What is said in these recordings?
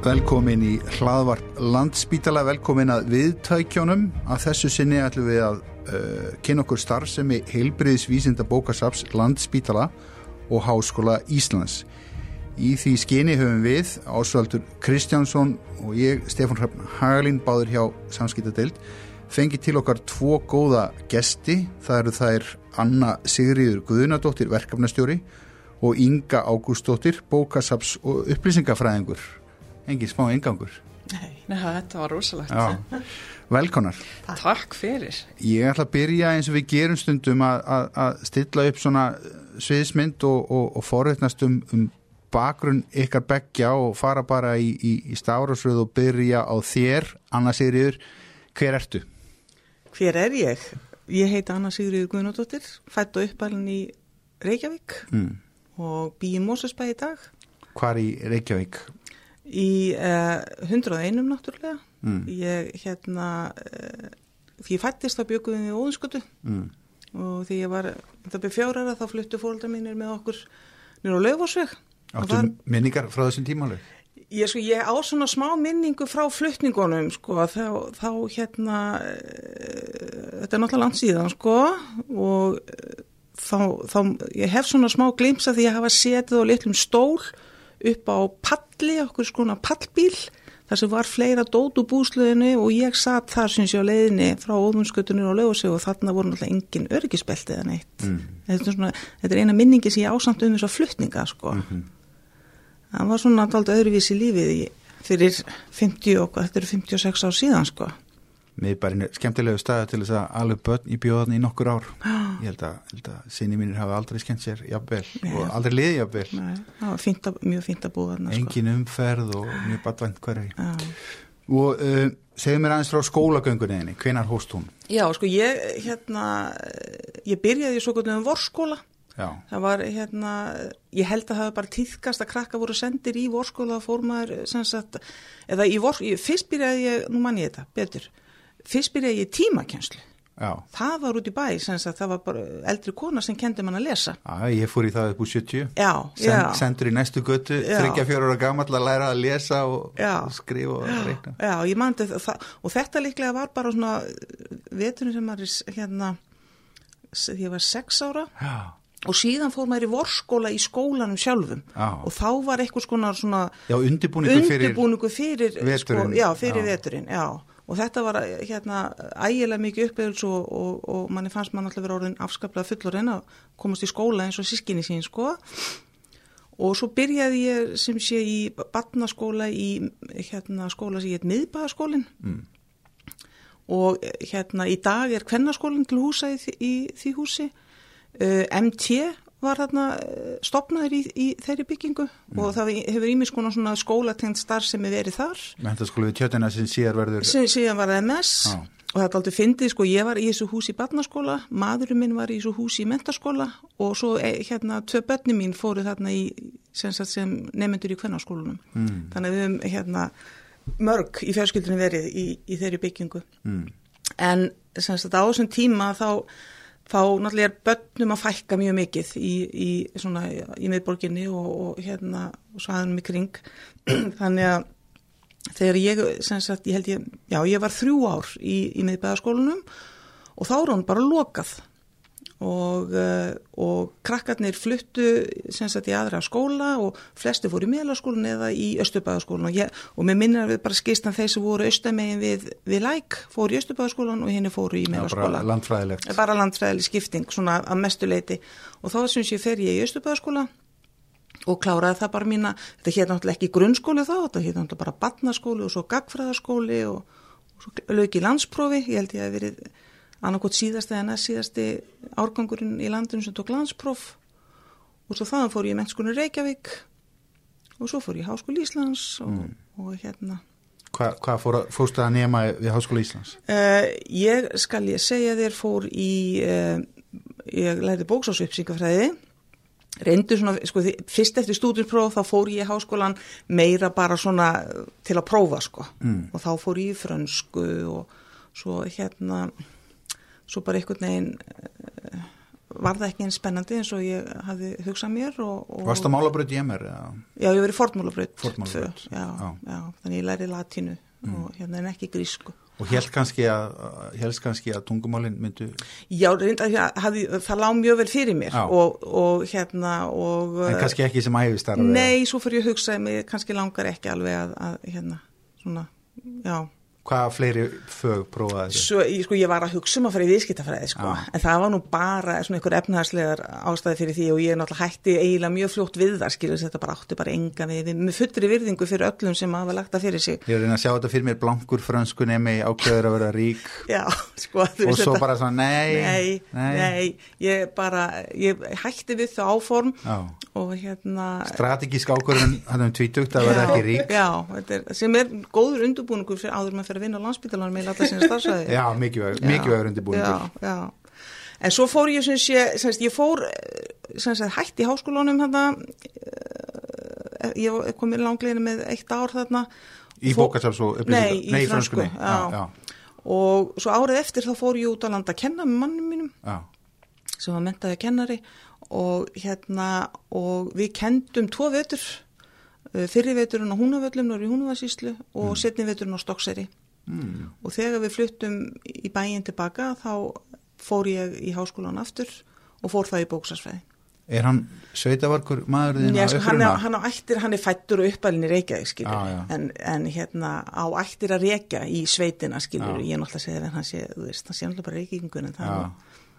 Velkomin í hlaðvart landspítala, velkomin að viðtækjónum. Að þessu sinni ætlum við að uh, kynna okkur starfsemi heilbriðisvísinda bókasaps landspítala og Háskóla Íslands. Í því skyni höfum við ásvöldur Kristjánsson og ég, Stefán Hrafn Hagalín, báður hjá Samskiptadeild, fengið til okkar tvo góða gesti. Það eru þær Anna Sigriður Guðunadóttir, verkefnastjóri og Inga Ágústóttir, bókasaps og upplýsingafræðingur engin smá engangur Nei, neða, þetta var rosalegt Velkonar Takk fyrir Ég ætla að byrja eins og við gerum stundum að stilla upp svona sviðismynd og, og, og forveitnast um, um bakgrunn ykkar begja og fara bara í, í, í stárasröð og byrja á þér Anna Sigriður, hver ertu? Hver er ég? Ég heiti Anna Sigriður Guðnóttir fætt og uppalinn í Reykjavík mm. og býi Mósusbæ í dag Hvar í Reykjavík? Í uh, 101 náttúrulega. Mm. Ég hérna, uh, því ég fættist þá byggum við í óðunskötu mm. og því ég var, það byrð fjárara þá fluttu fólkdra mínir með okkur nýra á lögvarsveg. Áttu var, minningar frá þessum tímálu? Ég, sko, ég á svona smá minningu frá flutningunum sko, þá, þá hérna, uh, þetta er náttúrulega landsíðan sko og þá, þá, ég hef svona smá glimsa því að hafa setið á litlum stól upp á palli, okkur skona pallbíl þar sem var fleira dót úr búsluðinu og ég satt þar sem sé á leiðinni frá óðunskötunir og lögusegu og þarna voru náttúrulega engin örgisbelti eða neitt mm. þetta, er svona, þetta er eina minningi sem ég ásamt um þess að flutninga sko mm -hmm. það var svona alltaf öðruvísi lífið fyrir 50 og þetta eru 56 ár síðan sko miðbærin er skemmtilegu staða til þess að alveg börn í bjóðan í nokkur ár ég held að, að sinni mínir hafa aldrei skemmt sér jafnvel Nei. og aldrei liði jafnvel það var fínt að, mjög fínt að búa þarna sko. engin umferð og mjög badvænt hverju og uh, segðu mér aðeins frá skólagöngunni hvenar hóst hún? Já, sko ég hérna, ég byrjaði í svo gott um vorskóla Já. það var hérna, ég held að það var bara týðkast að krakka voru sendir í vorskóla fórmaður, sem sagt eða í vor, fyrst byrjaði ég, nú mann ég þetta, betur fyrst byrjaði ég tímakenslu Já. það var út í bæ að það var bara eldri kona sem kendi mann að lesa. Já, ég fór í það upp úr 70 já, Send, sendur í næstu götu, 34 ára gammal að læra að lesa og, og skrifa og Já, það og þetta líklega var bara svona veturinn sem maður hérna ég var 6 ára. Já. Og síðan fór maður í vorskóla í skólanum sjálfum. Já. og þá var eitthvað svona já, undirbúningu fyrir, fyrir veturinn, sko, já, fyrir já. veturinn já og þetta var hérna ægilega mikið uppeyðuls og, og, og manni fannst mann alltaf verið orðin afskaplega fullur en að komast í skóla eins og sískinni sín sko. Og svo byrjaði ég sem sé í barnaskóla í hérna skóla sem ég heit miðbæðaskólin mm. og hérna í dag er kvennaskólinn til húsa í, í því húsi. Uh, MT var þarna eh, stopnaður í, í þeirri byggingu mm. og það hefur ímis konar svona skólatengt starf sem er verið þar. Mentaskóla við tjötuna sem síðan verður... Sem síðan var MS ah. og er aldrei fyndið, sko, ég var í þessu hús í barnaskóla, maðurinn minn var í þessu hús í mentaskóla og svo eh, hérna tvei börni mín fóru þarna í, sem, sem nefnendur í kvennarskólunum. Mm. Þannig að við hefum hérna mörg í fjárskildinu verið í, í þeirri byggingu. Mm. En sem sagt á þessum tíma þá þá náttúrulega er börnum að fækka mjög mikið í, í, svona, í miðborginni og, og hérna og svaðunum í kring. Þannig að þegar ég, sagt, ég held ég, já ég var þrjú ár í, í miðbæðaskólunum og þá er hann bara lokað og, uh, og krakkarnir fluttu sagt, í aðra skóla og flesti fóru í meðlarskólun eða í Östubæðaskólun og, og mér minnir að við bara skistan þeir sem voru austamegin við, við læk fóru í Östubæðaskólun og henni fóru í meðlarskóla. Bara landfræðilegt. Bara landfræðileg skipting svona að mestuleiti og þá syns ég fer ég í Östubæðaskóla og kláraði það bara mína, þetta hétt náttúrulega ekki grunnskóli þá, þetta hétt náttúrulega bara badnaskóli og svo gagfræðaskóli og, og svo lög í landsprófi, ég held ég að verið annarkot síðasti eða næst síðasti árgangurinn í landinu sem tók landspróf og svo þaðan fór ég mennskunni Reykjavík og svo fór ég Háskóli Íslands og, mm. og hérna Hvað hva fórstu að nema við Háskóli Íslands? Uh, ég skal ég segja þér fór í uh, ég læði bóksásupsingafræði reyndu svona, sko, fyrst eftir stúdinspróf þá fór ég í háskólan meira bara svona til að prófa sko mm. og þá fór ég í frönsku og svo hérna svo bara einhvern veginn uh, var það ekki einn spennandi eins og ég hafði hugsað mér og, og Varst það málabröð í MR? Já, ég verið já, þannig ég læri latínu mm. og hérna en ekki grísku. Og held kannski helst kannski að tungumálinn myndu Já, reynda, hafði, það lág mjög vel fyrir mér og, og hérna og, En kannski ekki sem æfistar Nei, svo fyrir ég að hugsa mig kannski langar ekki alveg að, að hérna, svona, já Hvað fleiri fög prófaði þetta? Svo, ég, sko, ég var að hugsa um að fara í viðskiptafræði sko, ah. en það var nú bara svona einhver efnahagslegar ástæði fyrir því og ég er náttúrulega hætti eiginlega mjög fljótt við það, skilur þetta bara átti bara enga við, með fullri virðingu fyrir öllum sem hafa lagt það fyrir sig. Ég er að reyna að sjá þetta fyrir mér blankur fransku nemi ákveður að vera rík Já, sko. Og svo þetta, bara svona, nei, nei, nei, nei, ég bara, ég hætti við það áform Já. og hérna. Strategísk ákveðun, hann er tvítugt að vera ekki rík. Já, sem er góður undurbúningur fyrir áður maður fyrir að vinna á landsbytalanum með alltaf sinna starfsæði Já, mikilvægur undirbúingur Já, já, en svo fór ég sem sé, semst, ég fór sem sé, hætti í háskólanum þarna eh, ég kom í langleginu með eitt ár þarna. Í bókasafs og Nei, í Nei, fransku, já. Já, já. og svo árið eftir þá fór ég út að landa að kenna með mannum mínum sem var mentaði kennari. Og hérna og við kendum tvo vetur eh, fyrri veturinn á Húnavöllum og í mm. setni veturinn á Stokkseri mm. og þegar við fluttum í bæin tilbaka þá fór ég í háskólan aftur og fór það í bóksarsfæði Er hann sveitavarkur maðurinn Já, sko, hann, er, hann, ættir, hann er fættur og uppalinn í Reykjavík ah, en, en hérna á ættir að reykja í sveitina skilur, ég er náttúrulega að segja að hann sé, þú veist, hann sé náttúrulega bara reykjingun en það er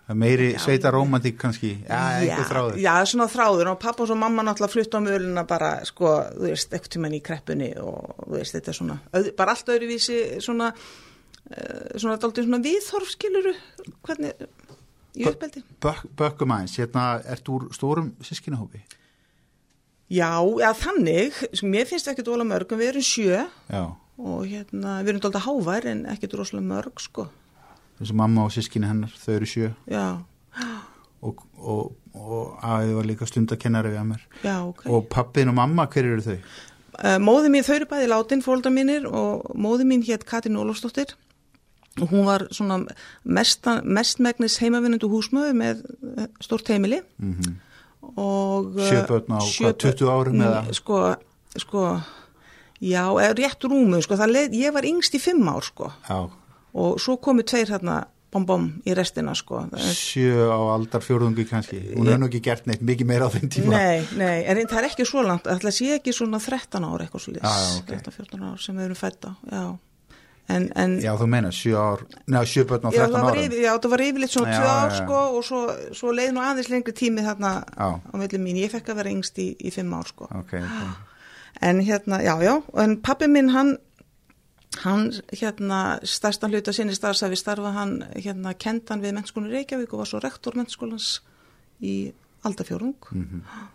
meiri sveita romantík kannski. Já, já, þráður. já, svona þráður. Og pappa og mamma náttúrulega flytt á mjöluna bara, sko, þú veist, ekkert tíma í kreppunni og þú veist, þetta er svona bara allt öðruvísi svona uh, svona aldrei svona viðhorf skiluru, hvernig í uppeldi. Bökkum aðeins, hérna, ert úr stórum sískinahópi? Já, já, þannig. Mér finnst ekki dóla mörg, við erum sjö. Já. og hérna, við erum dólda hávær en ekki dróslega mörg, sko þess að mamma og sískinni hennar, þau eru sjö Já og, og, og aðeins var líka stundakennari við að mér Já, okay. og pappin og mamma, hver eru þau? Uh, móði mín, þau eru bæði látin fólkdar mínir og móði mín hétt Katrin Ólafsdóttir og hún var svona mestmægnis heimavinnendu húsmöður með eh, stort heimili mm -hmm. og eh, Sjöbötna á sjö, 20 árum eða? Sko, sko já, rétt rúmu, sko, leið, ég var yngst í fimm ár, sko Já og svo komu tveir hérna bom bom í restina sko. Sjö á aldar fjórðungi kannski. Hún hefur nú ekki gert neitt mikið meira á þenn tíma. Nei, nei, en það er ekki svo langt. Það sé ekki svona 13 ára eitthvað svo lís 13-14 ára sem við erum fætta Já. En, en, já þú meina 7 ár, neða 7 börn á 13 ára Já það var yfirleitt svona 2 ár sko og svo, svo leið nú aðeins lengri tími þarna já. á mellum mín, ég fekk að vera yngst í 5 ár sko. Okay, okay. En hérna, já já, en pappi minn hann hann hérna stærstan hluta sinni starfsæfi starfa hann hérna kentan við mennskunni Reykjavík og var svo rektor mennskólans í aldafjórung mm -hmm.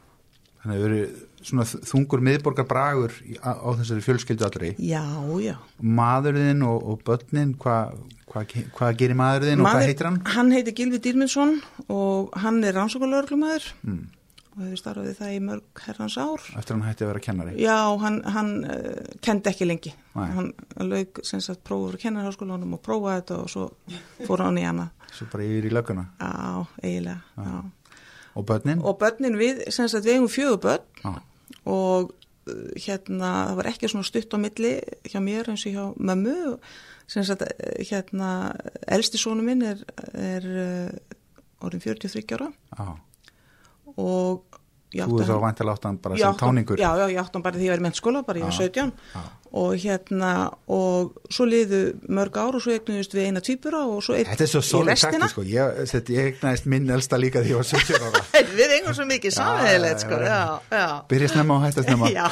Þannig að það eru svona þungur miðborgar bragur á, þessari fjölskyldu allri. Já, já. Maðurinn og, og börnin hvað hva, hva gerir maðurinn Maður, og hvað heitir hann? Hann heitir Gilvi Dýrmundsson og hann er rannsókulegur mm og hefur starfið það í mörg herrans ár. Eftir hann hætti að vera kennari? Já, hann, hann uh, kendi ekki lengi. Nei. Hann lög sem sagt prófur kennarháskólanum og prófaði þetta og svo fór hann í hana. Svo bara yfir í löguna? Já, eiginlega, já. já. Og börnin? Og börnin við, sem sagt við hefum fjögur börn já. og uh, hérna það var ekki svona stutt á milli hjá mér eins og hjá mömmu sem sagt uh, hérna elsti sónu minn er, er orðin 43 ára. Já og Þú er þá vantilega áttan bara sem táningur? Já, já, ég áttan bara því að ég var í mennskóla bara ég var 17 á. og hérna og svo liðu mörg ár og svo egnuðist við eina týpura og svo eitt Þetta er svo svolítið takti sko. Ég, ég egnaðist minn elsta líka því að ég var 17 ára. Við engum svo mikið samhegilegt sko Byrja snemma og hætta snemma. Já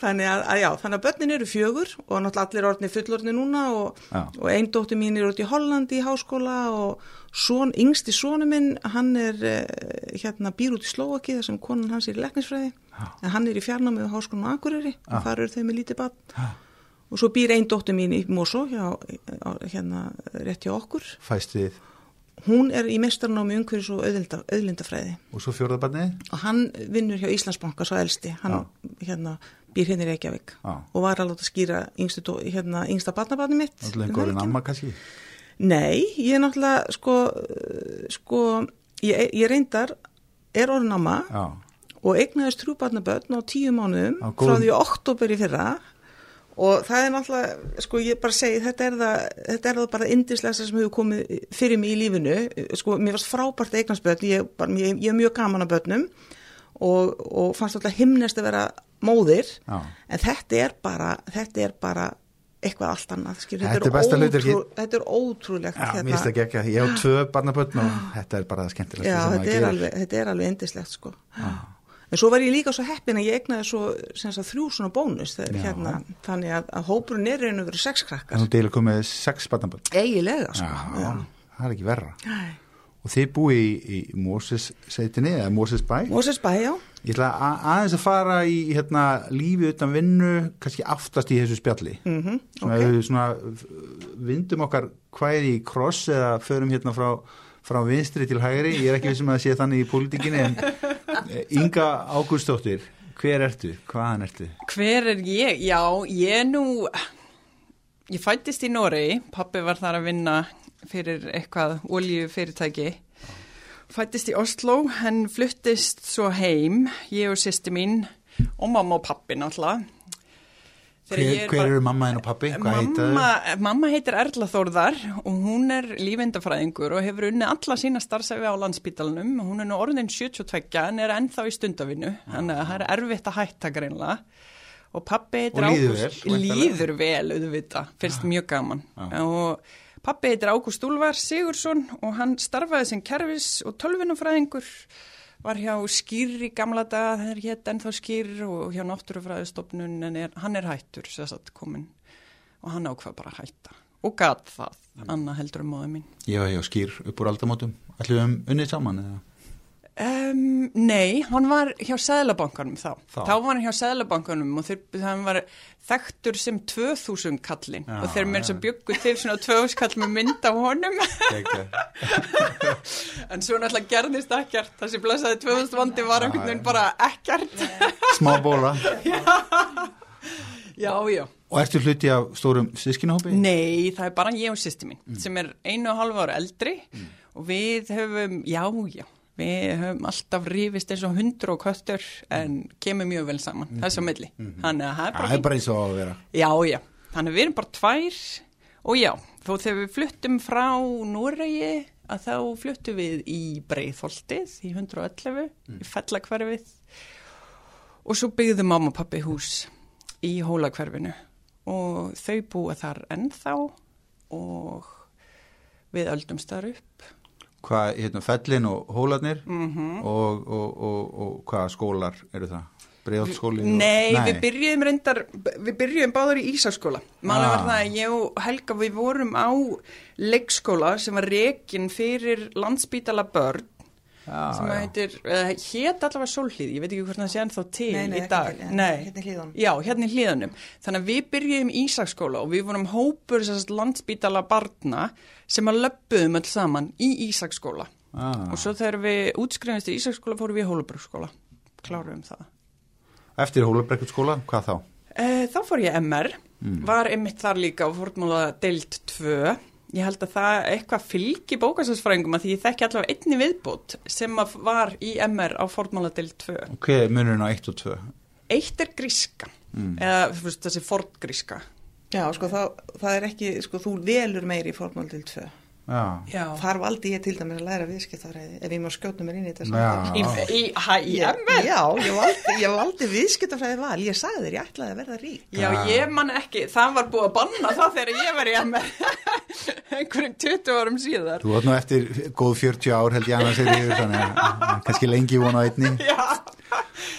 Þannig að, að já, þannig að börnin eru fjögur og náttúrulega allir orðinir fullorðinir núna og, og einn dóttir mín er út í Hollandi í háskóla og son, yngsti sonu minn, hann er eh, hérna býr út í Slovaki þar sem konan hans er í leknisfræði, en hann er í fjarnámi á háskólan á Akureyri og þar eru þau með lítið bann og svo býr einn dóttir mín í Mosó, hérna rétt hjá okkur. Fæst við? Hún er í mestarnámi umhverjus og auðlinda, auðlindafræði. Og svo fjörðabarnið? Og hann vinnur hjá Íslandsbanka, svo elsti, hann hérna býr hérna í Reykjavík ah. og var að skýra yngstu, hérna, yngsta barnabarni mitt Alltaf einhverjum amma kannski? Nei, ég er náttúrulega sko, sko ég, ég reyndar er orðin amma Já, og eignaðist trúbarnabötn á tíu mánuðum Á frá því oktober í fyrra og það er náttúrulega, sko ég bara segi þetta er það, þetta er það bara indislegasta sem hefur komið fyrir mig í lífinu sko mér varst frábært eignast börn ég, ég, ég er mjög gaman að börnum og, og fannst alltaf himnest að vera móðir já. en þetta er bara, þetta er bara eitthvað allt annað skil, Þetta er besta hlutverkið. þetta er ótrúlegt Já, mér finnst ekki ekki að ég á tvö barnabötn og þetta er bara það skemmtilegt Já, sem þetta er, alveg, þetta er alveg indislegt sko. En svo var ég líka svo heppin að ég egnaði svo sagt, þrjú svona bónus Já. hérna, þannig að, að hópurinn er reynu verið sex krakkar. þú deilur komið sex barnabötn. Eigilega sko. Já, það er ekki verra. Já. Og þið búi í, í Moses sveitinni eða Moses bæ. Moses bæ, já. Ég ætla að, aðeins að fara í hérna, lífi utan vinnu, kannski aftast í þessu spjalli. Mm -hmm, Svona, ok. okay. svona vindum okkar hvæði í kross eða förum hérna frá, frá vinstri til hægri. Ég er ekki vissum að sé þannig í pólitíkinni en eh, Inga Ágústóttir, hver ertu? Hvaðan ertu? Hver er ég? Já, ég er nú, ég fættist í Noregi, pappi var þar að vinna fyrir eitthvað oljufyrirtæki. Fættist í Oslo, hann fluttist svo heim, ég og sýsti mín og mamma og pappi náttúrulega. Hver, er hver eru mamma þinn og pappi? Mamma, mamma heitir Erla Þórðar og hún er lífendafræðingur og hefur unnið alla sína starfsæfi á landsbítalunum. Hún er nú orðin 72 en er ennþá í stundavinnu, þannig að það er erfitt að hætta greinlega. Og pappi heitir Ágúst-. Líður vel, auðvitað, finnst mjög gaman. Og pappi heitir Ágúst Úlfar Sigursson og hann starfaði sem kerfis og tölvinnafræðingur. Var hjá Skýr í gamla daga, það er hétt ennþá Skýr og hjá Náttúrufræðistofnun en er, hann er hættur, sér satt komin og hann ákvað bara að hætta og gat það, Anna heldur um móðu mín Já, já, skýr upp úr aldamótum. Ætlum við um unnið saman eða? Um, Nei, hann var hjá Sæðlabankanum þá. Þá. þá var hann hjá Sæðlabankanum og þeir, hann var þekktur sem 2000 kallin Já, og þeir með þess já. að byggu til svona 2000 kall með mynd af honum. En svo náttúrulega gerðist ekkert. Þessi blessaði 2000 vandi var einhvern veginn bara ekkert. Smá bóla. Já, já Og ertu hluti af stórum sískinahópi? Nei, það er bara ég og sýsti mín sem er einu og halva ára eldri. Og við höfum, já, já, við höfum alltaf rífist eins og hundur og köttur en kemur mjög vel saman, þess að milli. Þannig að það er bara Það er bara eins og að vera. Já, já, þannig að við erum bara tvær og já, þó þegar við fluttum frá Noregi að þá fluttum við í Breiðholtið í 111, í Fellakverfið og svo byggðum mamma og pappi hús í Hólakverfinu og þau búa þar ennþá og við öldumst þar upp. Hvað, hérna, fellin og hólarnir Mm og, og, og, og hvaða skólar eru það? Breiðholtskóli? og- Nei, við byrjuðum reyndar, við byrjuðum báður í Ísaskóla. Var Ah. það að ég og Helga við vorum á leikskóla sem var rekin fyrir landsbítala börn Já, sem já. heitir, uh, hét allavega sólhlíð, ég veit ekki hvort það sé ennþá til Nei, nei, í dag. til, nei, hérna í Hlíðunum. Já, hérna í hlíðunum. Þannig að við byrjuðum í Ísaskóla og við vorum hópur landsbítala barna sem að löppuðum öll saman í Ísaskóla. Ah. Og svo þegar við útskrifumst í Ísaskóla fórum við í Hólubrugskóla. Kláruðum það. Eftir Hólabrekkutskóla, hvað þá? Uh, þá fór ég MR, Mm. var einmitt þar líka og fórtmála deild 2. Ég held að það eitthvað fylgi bókastafsfræðingum að því ég þekki allavega einni viðbútt sem var í MR á fórtmála deild 2. Og hvað er munurinn á 1 og 2? Eitt er gríska, Mm. eða veist, þessi fortgríska. Já, sko, það, það er ekki, sko, þú velur meiri í til tvö. Já. Já. Þar valdi ég til dæmis að læra viðskiptafræði ef ég má skjóta mér inn í þetta. Í, í, hæ, í Ég- MR? Já, ég valdi, ég valdi viðskiptafræði val. Ég sagði þér, ég ætlaði að verða rík. Já, ég man ekki, það var búið að banna það þegar ég var í MR einhverjum 20 árum síðar. Þú átt nú eftir góð 40 ár held ég annars er yfir þannig að að kannski lengi vona á einni. Já.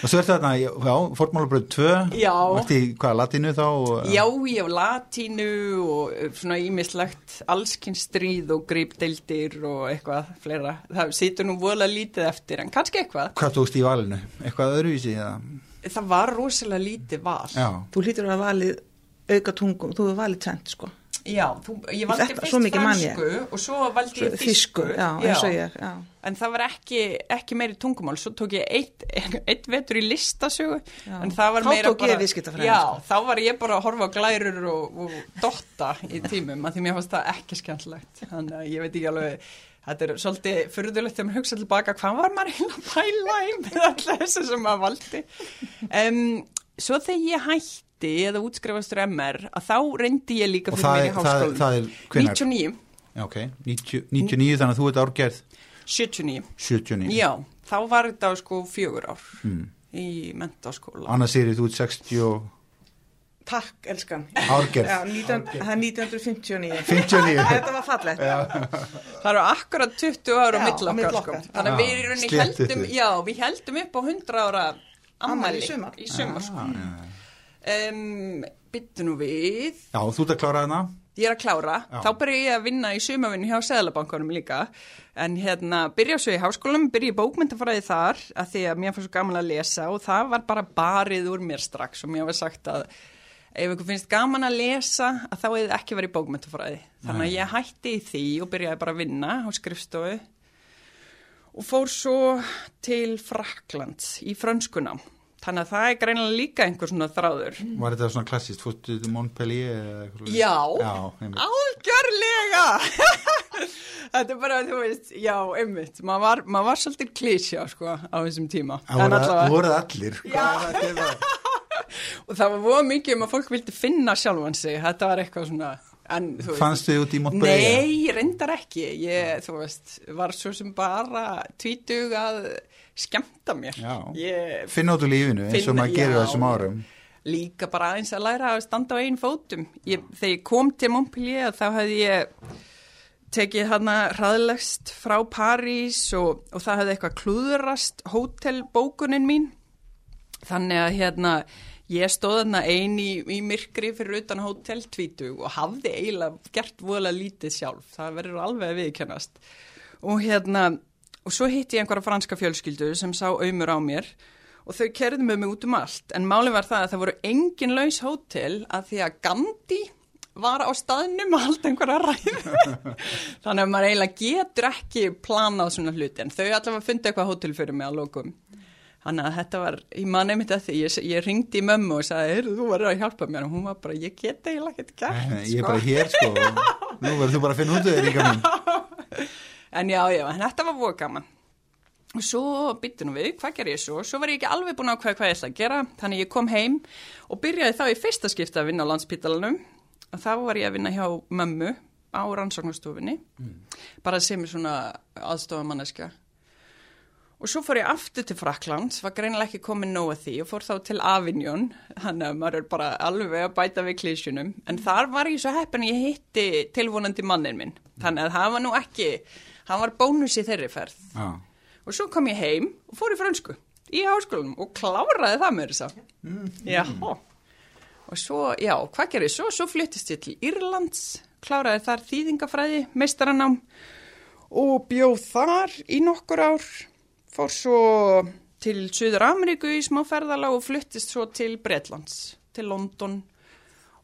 Og svo er þetta, já, fórtmálabröð 2. Já. Varst í hvað, latinu þá? og- Já, ég á latínu og eh, svona ímislegt allskynstríð og grípdeildir og eitthvað fleira. Það situr nú vola lítið eftir en kannski eitthvað. Hvað tókst í valinu? Eitthvað öðruvísi? Eða? Það var rosalega lítið val. Já. Þú hlýtur að valið auka tungum, þú hefur valið tvent, sko. Já, þú, ég valdi Þetta- fyrst fransku og svo valdi ég þísku. já, eins og ég, já. En það var ekki, ekki meiri tungumál, svo tók ég eitt, eitt vetur í listasögu, en það var Þá meira bara... Já, sko. þá var ég bara að horfa á glærur og, og dotta í tímum, að því mér fannst það ekki skemmtilegt. Þannig að ég veit ekki alveg, þetta er svolítið fyrðulegt þegar maður hugsa tilbaka hvað var maður heila að pæla í með alltaf þessu sem maður valdi um, svo þegar ég hætti eða útskrifastur MR að þá reyndi ég líka Og fyrir það mér í er- það er- háskólan það er hvenær? 99, Já, ok, 90, 99 þannig að þú ert árgerð 79 79 já, þá var þetta sko fjögur ár mm. í mentaskóla Anna Siri, þú ert 60 og Takk, elskan. árgerð Já, 19, það er 1959. 59 Þetta var fallegt. það eru akkurat 20 ára á Já, milli á milli okkar sko. þannig að við heldum já, við heldum upp á 100 ára ammæli í sumar. í sumar sko. Um, byttu nú við. Já, þú ert að klára hana ég er að klára, Já. þá byrja ég að vinna í sumavinnu hjá Seðlabankunum líka. En hérna byrja svo í háskólanum byrja í bókmyndafræði þar að því að mér fannst svo gaman að lesa og það var bara barið úr mér strax og mér var sagt að ef ykkur finnst gaman að lesa að þá hefði ekki verið bókmyndafræði þannig að ég hætti í því og byrjaði bara að vinna á skrifstofu og fór svo til Fraklands í frönskuna þannig að það er greinilega líka einhver svona þráður. Var þetta svona klassist, fórstu til Montpellier eða eitthvað? Já, Já, algjörlega! Þetta er bara, þú veist, já, einmitt. Maður var, mað var svolítið klísja, sko, á þessum tíma. Það En voru, allavega- voru allir? Og það var voða mikið um að fólk vildi finna sjálfan sig. Þetta var eitthvað svona en, þú veist, Fannstu þið út í Montpellier? Nei, reyndar ekki. Ég, þú veist, var svo sem bara tvítug að skemmta mér úr lífinu eins og maður gerir já. þessum árum líka bara aðeins að læra að standa á einn fótum. Ég, þegar ég kom til Montpellier þá hefði ég tekið hana hraðlegst frá París og, og það hefði eitthvað klúðurast hótelbókunin mín. Þannig að hérna ég stóð þarna ein í, í myrkri fyrir utan hóteltvítug og hafði eiginlega gert voðalega lítið sjálf. Það verður alveg að viðkennast. Og hérna, og svo hitti ég einhverja franska fjölskyldu sem sá auðmur á mér og þau kerði með mig út um allt. En máli var það að það voru engin laus hótel að því að Gandhi var á staðnum að halda einhverja ræðu. Þannig að maður eiginlega getur ekki planað svona hluti. En þau allavega fundi eitthvað hótel fyrir mig að lokum. Þannig að þetta var, ég man einmitt að því ég, ég ringdi í mömmu og sagði, heyrðu þú verður að hjálpa mér. Og hún var bara, ég get eiginlega ekkert gert Nei, Ég er sko. bara hér sko. Nú verður þú bara að finna út En já, já, en þetta var voru gaman. Og svo bytti nú við, hvað ger ég svo? Svo var ég ekki alveg búin að ákveða hvað ég ætla að gera, þannig ég kom heim og byrjaði þá í fyrsta skipta að vinna á landspítalanum. Og þá var ég að vinna hjá mömmu á rannsóknastofinni, bara sem svona aðstofamanneska. Og svo fór ég aftur til Fraklands, var greinilega ekki komin nóg að því og fór þá til Avignon, þannig að maður er bara alveg að bæta við klísjunum. En þar var ég svo heppin að ég hitti tilvonandi mannin minn, þannig að það var nú ekki, hann var bónus í þeirri ferð. Já. Og svo kom ég heim og fór í frönsku í háskólanum og kláraði það með þess að. Já. Og svo, já, hvað gerði svo? Svo flyttist ég til Írlands, kláraði þar þýðingafræði, meistaranám og bjóð þar í nokkur ár. Fór svo til Suður Ameríku í smá ferðala og flyttist svo til Bretlands, til London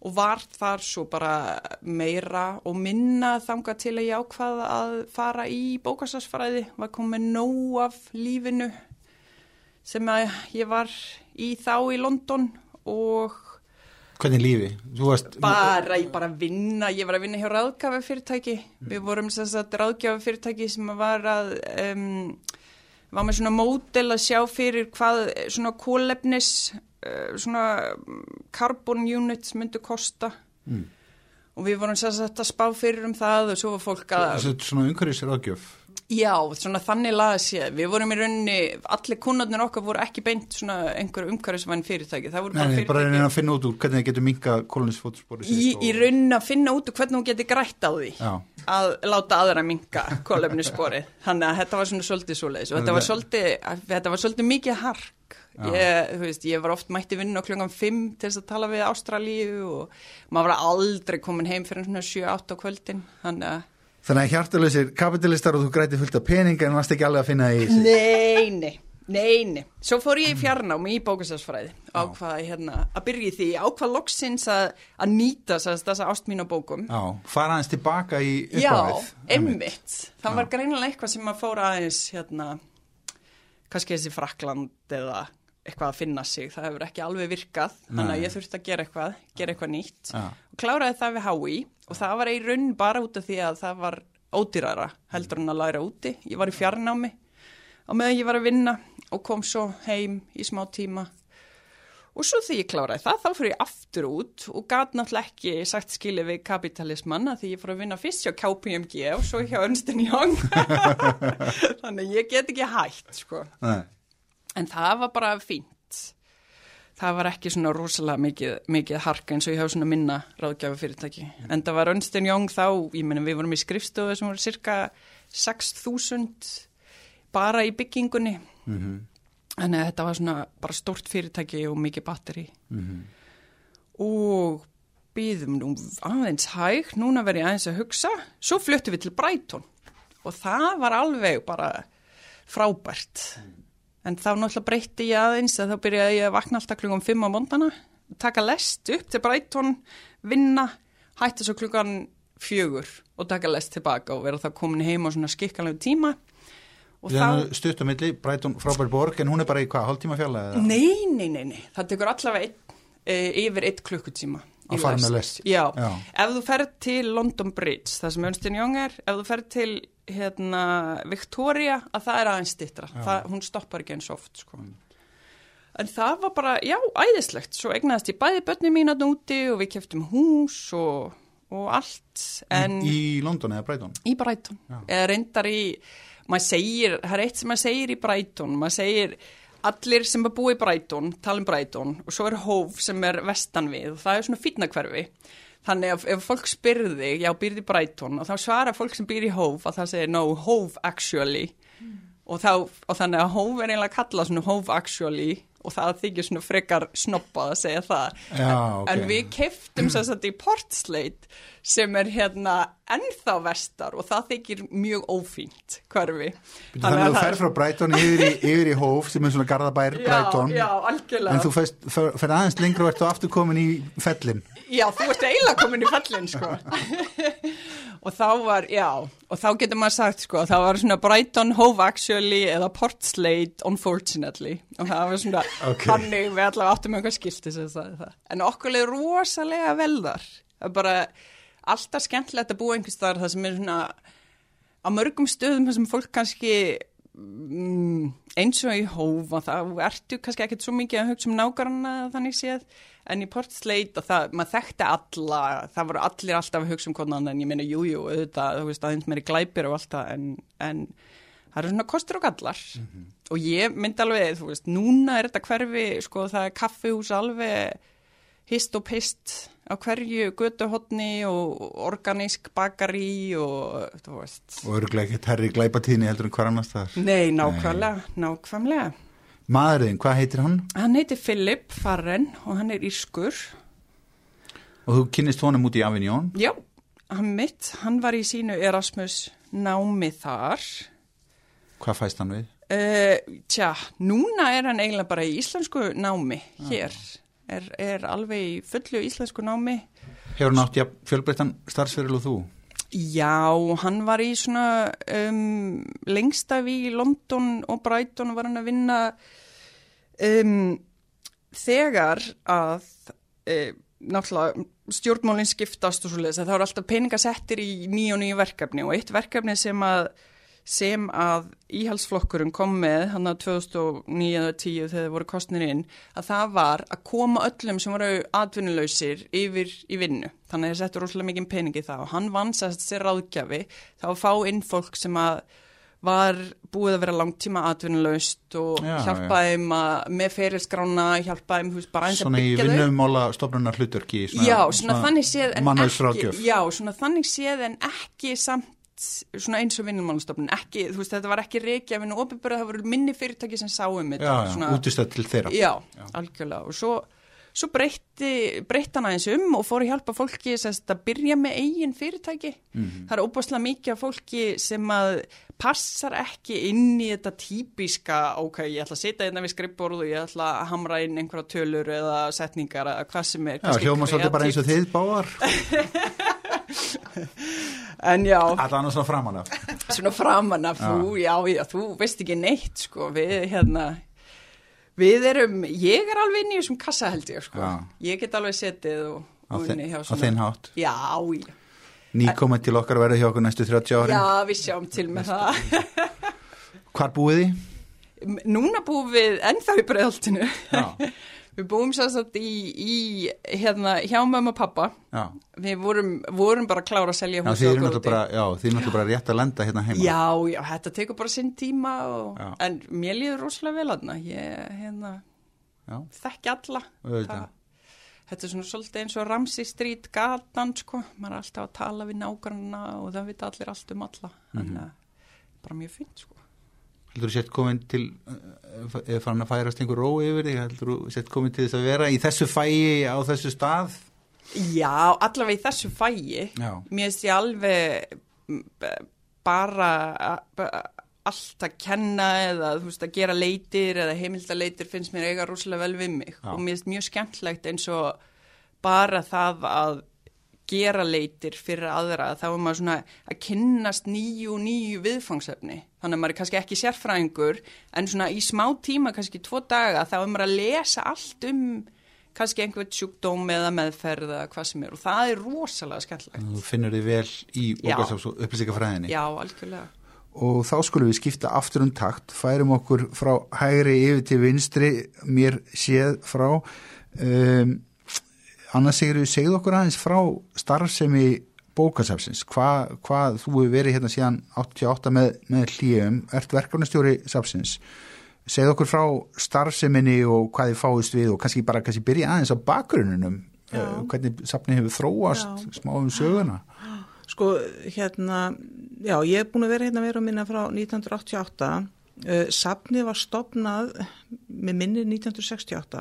og var þar svo bara meira og minna þanga til að ég ákvaða að fara í bókasarsfræði, var komið nóg af lífinu sem að ég var í þá í London og Hvernig lífi? Varst bara, ég bara vinna, ég var að vinna hjá ráðgjafa fyrirtæki, við vorum sem sagt ráðgjafa fyrirtæki sem var að um, var með svona módel að sjá fyrir hvað svona kólefnis svona um, carbon units myndu kosta Mm. og við vorum sagt að spá fyrir um það og svo var fólk að Þessu svona umhverfis ráðgjöf Já, svona þannig laga séð. Við vorum í rauninni, allir kunnarnir okkar voru ekki beint svona einhver umhverfisvæn fyrirtæki. Nei, bara nei, bara fyrirtæki reyna að finna út úr hvernig þið getur minka kólunisfótspori í, í rauninni að finna út úr hvernig hún geti grætt á því Já. að láta aðra minka kólefnissporið. Þannig að þetta var svona svolítið svoleiðis og þetta var svolítið, þetta var svolítið mikið hark. Ég, þú veist, ég var oft mætti vinna á klungan 5 til þess að tala við Ástralíu og maður var aldrei komin heim fyrir svona 7-8 á kvöldin. Þannig að Þannig að hjartalösir kapitalistar og þú græti fullt af pening en varst ekki alveg að finna það í þessu Nei, nei, nei, nei. Svo fór ég í fjarnámi í bókastafsfræði ákvað hérna að byrja í því, ákvað loksins að, að nýta sérst, þessa ást mín á bókum. Já, fara aðeins tilbaka í Já, upphafið einmitt. Það var greinilega eitthvað sem að fóra aðeins hérna, kannski þessi Frakland eða eitthvað að finna sig. Það hefur ekki alveg virkað, þannig að ég þurfti að gera eitthvað, gera eitthvað nýtt. Já. Og kláraði það við HÍ og það var í raun bara út af því að það var ódýrara heldur en að læra úti. Ég var í fjarnámi á meðan ég var að vinna og kom svo heim í smá tíma og svo því ég kláraði það þá fyrir ég aftur út og gæti náttúrulega ekki sagt skilið við kapitalismanna því ég fór að vinna fyrst hjá KPMG og svo hjá Önstin Young þannig ég get ekki hægt sko. En það var bara fínt það var ekki svona rosalega mikið, mikið harka eins og ég hef svona minna ráðgjafa fyrirtæki en það var Önstin Young þá, ég menna við vorum í skrifstofu sem voru cirka 6.000 bara í byggingunni Mhm. Þannig að þetta var svona bara stórt fyrirtæki og mikið batteri. Mhm. Og býðum nú aðeins hæg, núna verð ég aðeins að hugsa. Svo fluttum við til Brighton og það var alveg bara frábært. En þá náttúrulega breytti ég aðeins að þá byrjaði ég að vakna alltaf klukkan 5 á mondana, taka lest upp til Brighton, vinna, hætta svo klukkan fjögur og taka lest tilbaka og vera þá komin heim á svona skikkanlegu tíma. Þá... Stutt á milli, Brighton frábær borg en hún er bara í hvað, hálftíma? Eða? Nei, nei, nei, nei, það tekur allavega ein, e, yfir eitt klukkutíma. Að fara með lest? Já. Já. ef þú ferð til London Bridge, það sem Önstin Young er, ef þú ferð til hérna, Victoria, að það er aðeins stittra, það, hún stoppar ekki eins oft, sko. En það var bara, já, æðislegt, svo egnaðist ég bæði börni mín að núti og við keftum hús og, og allt, en Í London eða Brighton? í Brighton, Já. eða reyndar í, maður segir, það er eitt sem maður segir í Brighton, maður segir allir sem er búið í Brighton, tala um Brighton og svo er Hóf sem er vestan við. Og það er svona fýtnakverfi þannig að ef fólk spyrði, já býrði Brighton og þá svara fólk sem býr í Hóf að það segir no, Hóf actually. Og, þá, og þannig að Hóf er einlega kallað svona Hóf actually og það þykir svona frekar snoppað að segja það. Já, en, ok. en við keftum svo að í Portslade sem er hérna ennþá vestar og það þykir mjög ófínt hverfi. Þannig að þú fer frá Brighton yfir í, yfir í Hóf sem er svona garðabær Brighton Já, já, algjörlega. en þú fer aðeins lengra og ert þú aftur komin í fellin Já, þú ert eiginlega komin í fallin, sko. og þá var, já, og þá getur maður sagt, sko, þá var svona Brighton Hove actually eða Portslade unfortunately. Og það var svona, Ok. þannig við allavega áttum eitthvað skilti sem sagði það. En okkur er rosalega vel þar. Það er bara alltaf skemmtilegt að búa einhvers þar það sem er svona á mörgum stöðum þar sem fólk kannski eins og í hófa þá ertu kannski ekkert svo mikið að hugsa um nágarna þannig séð. En í Portslade og það, maður þekkti alla það voru allir alltaf að hugsa um annan. En ég meina jújú, jú, auðvitað, þú veist, aðeins meiri glæpir og allt það en, en það eru svona kostur og gallar. Og ég myndi alveg, þú veist, núna er þetta hverfi, sko, það er kaffihús alveg hist og pist á hverju götuhotni og organísk bakari og þú veist og örgulega ekkert herri glæpatíðni heldur en hver annars þar Nei, nákvæmlega, nákvæmlega. Maðurinn, hvað heitir hann? Hann heitir Philip Farren og hann er írskur. Og þú kynnist honum út í Avignon Já, hann mitt, hann var í sínu Erasmus námi þar. Hvað fæst hann við? Uh, tja, núna er hann eiginlega bara í íslensku námi hér. Er, er alveg í fullu íslensku námi. Hefur hann átt ja, fjölbreyttan starfsferil og þú? Já, hann var í svona um, lengstaf í London og Brighton var hann að vinna um, þegar að uh, náttúrulega stjórnmálinn skiptast og svo leiðis að það eru alltaf peningasettir í nýju og nýju verkefni og eitt verkefni sem að sem að íhalsflokkurinn kom með hann að 2009-10 þegar þeir voru kostnir inn að það var að koma öllum sem voru atvinnuleysir yfir í vinnu. Þannig að þeir settu rosalega mikið peningi í það og hann vann sérst sér ráðgjafi. Þá fá inn fólk sem að var búið að vera langtíma atvinnuleust og Já, hjálpaði þeim að með ferilskrána, hjálpaði veist, bara aðeins að Svona í byggja þau vinnumála stofnunar hlutverki Já, svona, þannig séð en ekki mannauðsráðgjöf. Já, svona þannig séð en ekki samt svona eins og vinnumálastofnun ekki, þú veist, þetta var ekki reykjafinn og opinbörð, það voru minni fyrirtæki sem sáum þetta, Já, já, svona, útistöð til þeirra. Já, algjörlega og svo, svo breytti breytti hann aðeins um og fór að hjálpa fólki sérst, að byrja með eigin fyrirtæki. Mhm. það er óbúslega mikið af fólki sem að passar ekki inn í þetta típiska, ok, ég ætla að sitja hérna við skrippborð og ég ætla að hamra inn einhverja tölur eða setningar eða hvað sem er Já, hljóma svolítið bara eins og þið báar En já, Allan og svona framan af svona framan af þú, já, já, þú veist ekki neitt, sko, við, hérna, við erum, ég er alveg inn í þessum kassa held ég, sko, Já. ég get alveg setið og, og þi inni hjá á þinn hátt Já, já, Nýkominn til okkar verður hjá okkur næstu 30 árin. Já, við sjáum til með það. Hvar búið þið? Núna búum við ennþá í bregðaltinu. Já. Við búum sérstaklega í, í hérna, hjá mamma og pappa. Já. Við vorum, vorum bara klára að selja þið eru náttúrulega bara, já, þið eru náttúrulega bara rétt að lenda hérna heima. Já, já, þetta tekur bara sinn tíma og, en mér líður rosalega vel aðna. Ég, hérna, þekki alla. Það- Þetta er svona svolítið eins og Ramsey Street gatan, sko. Man er alltaf að tala við nágranna og það vita allir allt um alla. Þannig að bara mjög fint, sko. Heldur þú sett komin til, eða fann að færast einhver ró yfir þig, heldur þú sett komin til þess að vera í þessu fæi á þessu stað? Já, allavega í þessu fæi. Já. Mér ég alveg bara allt að kenna eða þú veist að gera leitir eða heimildaleitir finnst mér eiga rosalega vel við mig Já. og mér finnst mjög skemmtlegt eins og bara það að gera leitir fyrir aðra þá er maður svona að kynnast nýju og nýju viðfangsefni. Þannig að maður er kannski ekki sérfræðingur en svona í smá tíma, kannski tvo daga þá er maður að lesa allt um kannski einhvern sjúkdóm eða meðferð eða hvað sem er. Og það er rosalega skemmtlegt Þú finnur þið vel í upplýsingafræðinni. Já, algjörlega. Og þá skulum við skipta aftur um takt, færum okkur frá hægri yfir til vinstri, mér séð frá. Um, annars segir við, segðu okkur aðeins frá starfsemi bókasafsins. Hva, hvað, þú hefur verið hérna síðan 88 með, með hlýjum, ert verkefnastjóri safsins. Segðu okkur frá starfseminni og hvað þið fáist við og kannski bara kannski byrja aðeins á bakgruninum. Já. Uh, hvernig safni hefur þróast, Já. smá um söguna. Sko, hérna, já, ég er búin að vera hérna vera minna frá 1988. Uh, Safnið var stopnað með minni 1968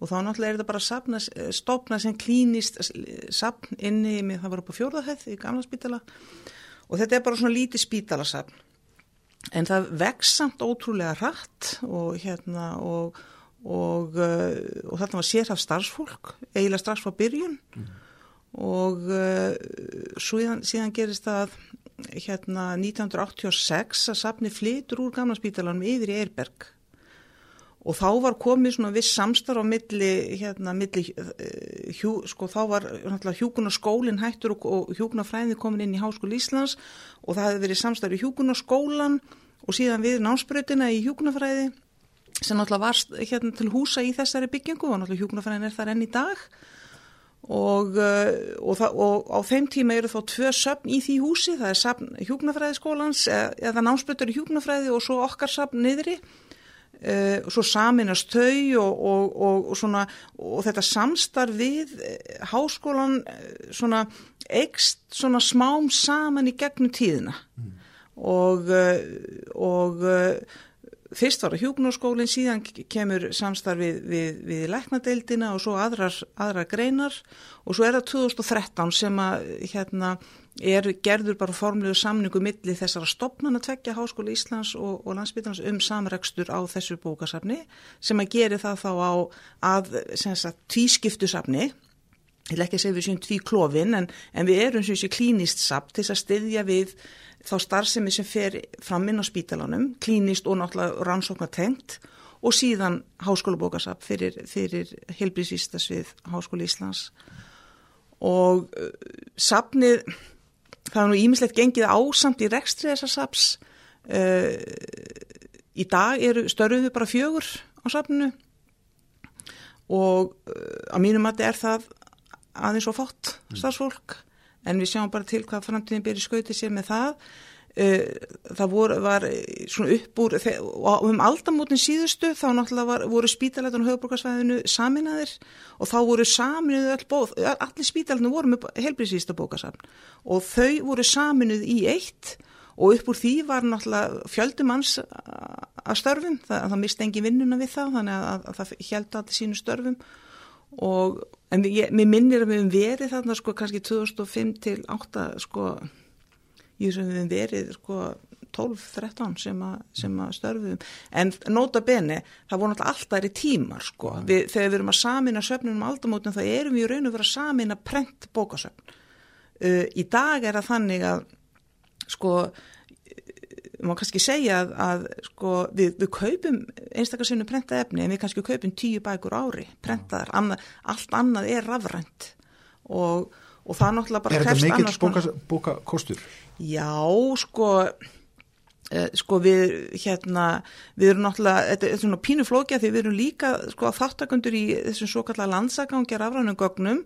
og þá náttúrulega er þetta bara safna, stopnað sem klínist safn inni, með, það var upp á fjórðahæð í gamla spítala og þetta er bara svona lítið spítalasafn. En það vex samt ótrúlega rætt og hérna og, og, og þarna var sérhaf starfsfólk, eiginlega strax frá byrjun og uh, síðan, síðan gerist það hérna 1986 að safni flytur úr gamla spítalanum yfir í Eirberg og þá var komið svona viss samstarf á milli, hérna, milli uh, hjú, sko þá var hjúkuna skólinn hættur og, og hjúkuna fræði komin inn í Háskóli Íslands og það hefði verið samstarf í hjúkuna skólan og síðan við námsbreytina í hjúkunafræði sem náttúrulega var hérna til húsa í þessari byggingu og náttúrulega hjúkunafræðin er þar enn í dag. og, uh, og, það, og á þeim tíma eru þá tvö söfn í því húsi, það er söfn hjúkunafræðiskólans eða, eða námsbreytur í hjúkunafræði og svo okkar söfn niðri. Uh, og svo saminast þau og, og, og svona og þetta samstarf við eh, háskólan eh, svona eikst svona smám saman í gegnum tíðina. Og, uh, og fyrst var það hjúknarskólinn, síðan kemur samstarfið við, við læknadeildina og svo aðrar, aðrar greinar. Og svo er það 2013 sem að hérna er gerður bara formlegu samningu milli þessara stopnana tvekja Háskóla Íslands og, og landsbytans um samrekstur á þessu bókasafni sem að geri það þá á að sagt, tvískiptu safni ég vil ekki að segja við séum tví klófin en, en við erum sem sé klínist sapt til að styðja við þá starfsemi sem fer fram inn á spítalanum, klínist og náttúrulega rannsóknar tengt og síðan háskólabókasap fyrir, fyrir helbriðsvístas við Háskóla Íslands. Og uh, sapnið, það er nú ímislegt gengið ásamt í rekstri þessar saps uh, í dag eru störfuðu bara fjögur á sapninu og uh, að mínum mati er það aðeins og fátt starfsfólk en við sjáum bara til hvað framtíðin byrja skauti sér með það. Uh, það voru, var svona upp úr og um aldamótin síðustu þá náttúrulega var, voru spítalætun og höfuborgarsvæðinu saminaðir og þá voru saminuð all bóð, allir spítalætun voru með helbriðsvísta bókasafn og þau voru saminuð í eitt og upp úr því var náttúrulega fjöldumanns að störfum, það, það misti engin vinnuna við það þannig að, að, að það held allir sínu störfum og en ég, mér minnir að við hefum verið þarna sko kannski 2005 til 8 sko ég sem við hefum verið sko 12-13 sem, sem að störfum en nota bene, það voru alltaf í tímar sko, við, þegar við erum að samina söfnunum aldamótum þá erum við í raun og vera að samina prent bókasöfn. Uh, í dag er það þannig að sko maður kannski segja að, að sko, við, við kaupum einstakarsinu prenta efni en við kannski kaupum tíu bækur ári prentaðar, annað, allt annað er rafrænt. Og, og það náttúrulega bara Er þetta mikill bókakostur? Já, sko eh, sko við hérna við erum náttúrulega, þetta er svona pínu flókja því við erum líka sko þáttakundur í þessum svo kallar landsagangi rafrænum gögnum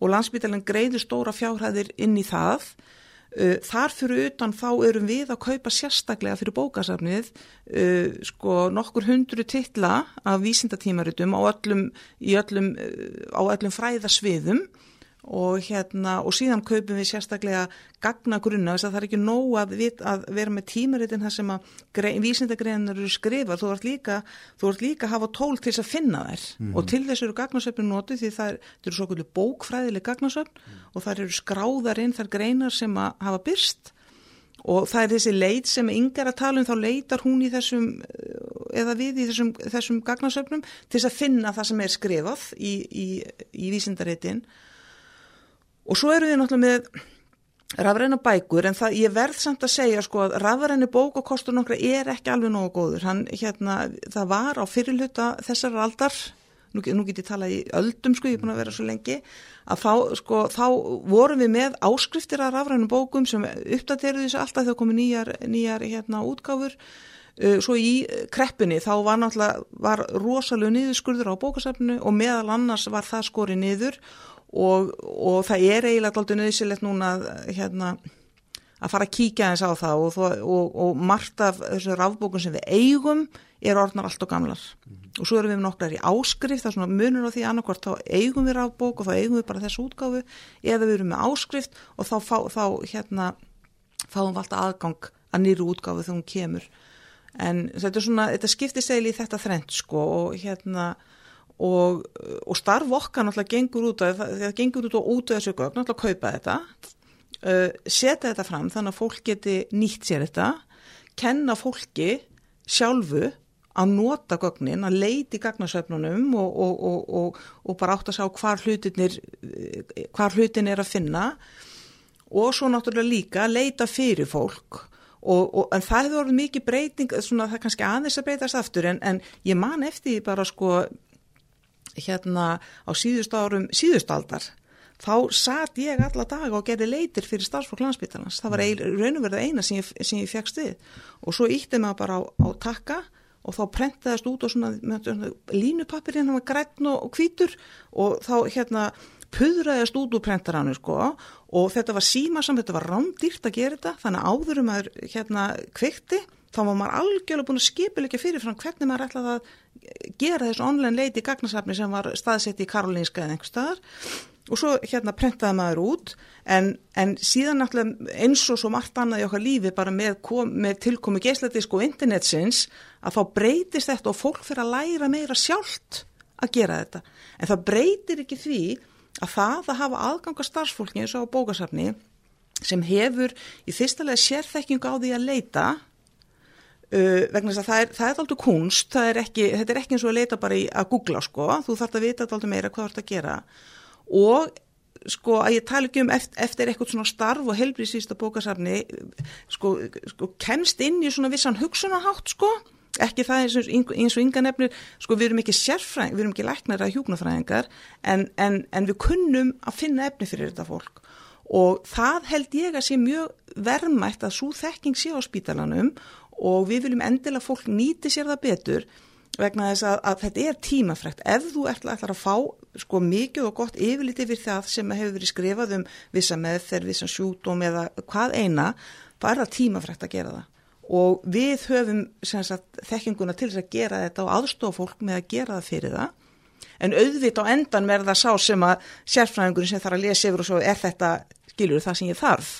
og landsbytalinn greiður stóra fjárhæðir inn í það þar fyrir utan þá erum við að kaupa sérstaklega fyrir bókasafnið uh, sko nokkur hundru titla af vísindatímaritum á öllum, öllum, uh, á öllum fræðasviðum og hérna og síðan kaupum við sérstaklega gagnagrunna þess að það er ekki nóg að, vit, að vera með tímaritin þar sem að vísindagreinar eru skrifar, þú ert líka þú ert líka að hafa tól til þess að finna þær mm. og til þess eru gagnasöfnum notið því það eru svo okkur bókfræðileg gagnasöfn mm. og það eru skráðar inn þar greinar sem að hafa byrst og það er þessi leit sem yngar að tala um þá leitar hún í þessum eða við í þessum, þessum gagnasöfnum til þess að finna það sem er skrifað í, í, í vísindaritin og svo eru við náttúrulega með rafræna bækur en það, ég verð samt að segja sko að rafræni bókakostur nokkra er ekki alveg nógu góður. Hann, hérna, það var á fyrirluta þessar aldar nú, nú get ég talað í öldum sko, ég er búin að vera svo lengi að þá, sko, þá vorum við með áskriftir af rafrænum bókum sem uppdateruðu þessu alltaf þegar komið nýjar, nýjar hérna, útgáfur svo í kreppinni þá var náttúrulega var rosalega niðurskurður á bókasafnu og meðal annars var það skorið niður og, og það er eiginlega alltaf nöðsilegt núna hérna, að fara að kíkja eins á það og, og, og margt af þessu rafbókun sem við eigum er orðnar allt og gamlar mm -hmm. og svo erum við nokkrar í áskrift, það er svona munur á því annarkvort þá eigum við rafbók og þá eigum við bara þessu útgáfu eða við erum með áskrift og þá, þá, þá hérna fáum við alltaf aðgang að nýru útgáfu þegar hún kemur en þetta er svona, þetta skiptir segli í þetta þrend sko og hérna og, og starf okkar náttúrulega gengur út af, það gengur út og út af þessu gögn, náttúrulega kaupa þetta uh, setja þetta fram þannig að fólk geti nýtt sér þetta kenna fólki sjálfu að nota gögnin, að leiti gagnasöfnunum og, og, og bara átt að sjá hvar hlutin hvar hlutin er að finna. Og svo náttúrulega líka leita fyrir fólk en það hefur orðið mikið breyting, svona það er kannski aðeins að breytast aftur en, en ég man eftir bara sko hérna á síðust árum síðustaldar þá satt ég alla daga og gerði leitir fyrir starfsfólk landsbyttalans, það var raun og verið eina sem ég, sem ég fegst við. Og svo ítti maður bara á, á takka og þá prentaðist út og svona, svona línupapirinn, hann var grætn og hvítur og þá hérna puðraðist út úr prentarannu sko og þetta var síma samt, þetta var rámdýrt að gera þetta þannig að áðurum að hérna kveikti þá var maður algjörlega búin að skipilegja fyrirfram hvernig maður ætlaði að gera þessu online leiti í gagnasafni sem var staðsett í Karolinska eða einhver staðar. Og svo hérna prentaði maður út en, en síðan náttúrulega eins og svo margt annað í okkar lífi bara með, kom, með tilkomi geisladísk og internetsins að þá breytist þetta og fólk fyrir að læra meira sjálft að gera þetta. En það breytir ekki því að það að hafa aðganga starfsfólki eins og á bókasafni sem hefur í fyrstulega sérþekkingu á því að leita Uh, vegna þess að það er, það er alltaf kunst, er ekki, þetta er ekki eins og að leita bara í að googla sko, þú þarf að vita alltaf meira hvað þú ert að gera. Og sko að ég tala ekki um eftir, eftir eitthvað svona starf og helbriðsýsta bókasafni sko, sko kemst inn í svona vissan hugsunahátt sko, ekki það eins og, eins og ynga nefnir, sko við erum ekki sérfræðing, við erum ekki læknar að hjúknafræðingar en, en, en við kunnum að finna efni fyrir þetta fólk og það held ég að sé mjög verðmætt að svo þekking sé á spítalanum og við viljum endilega fólk nýti sér það betur vegna þess að, að þetta er tímafrækt. Ef þú ætlar, að fá sko mikið og gott yfirliti fyrir það sem hefur verið skrifað um vissa meðferð, vissa sjútum eða hvað eina, þá er það tímafrækt að gera það. Og við höfum sagt, þekkinguna til þess að gera þetta og aðstofa fólk með að gera það fyrir það. En auðvit á endan verða sá sem að sérfræðingurinn sem þarf að lesa yfir og svo er þetta, skilur það sem ég þarf.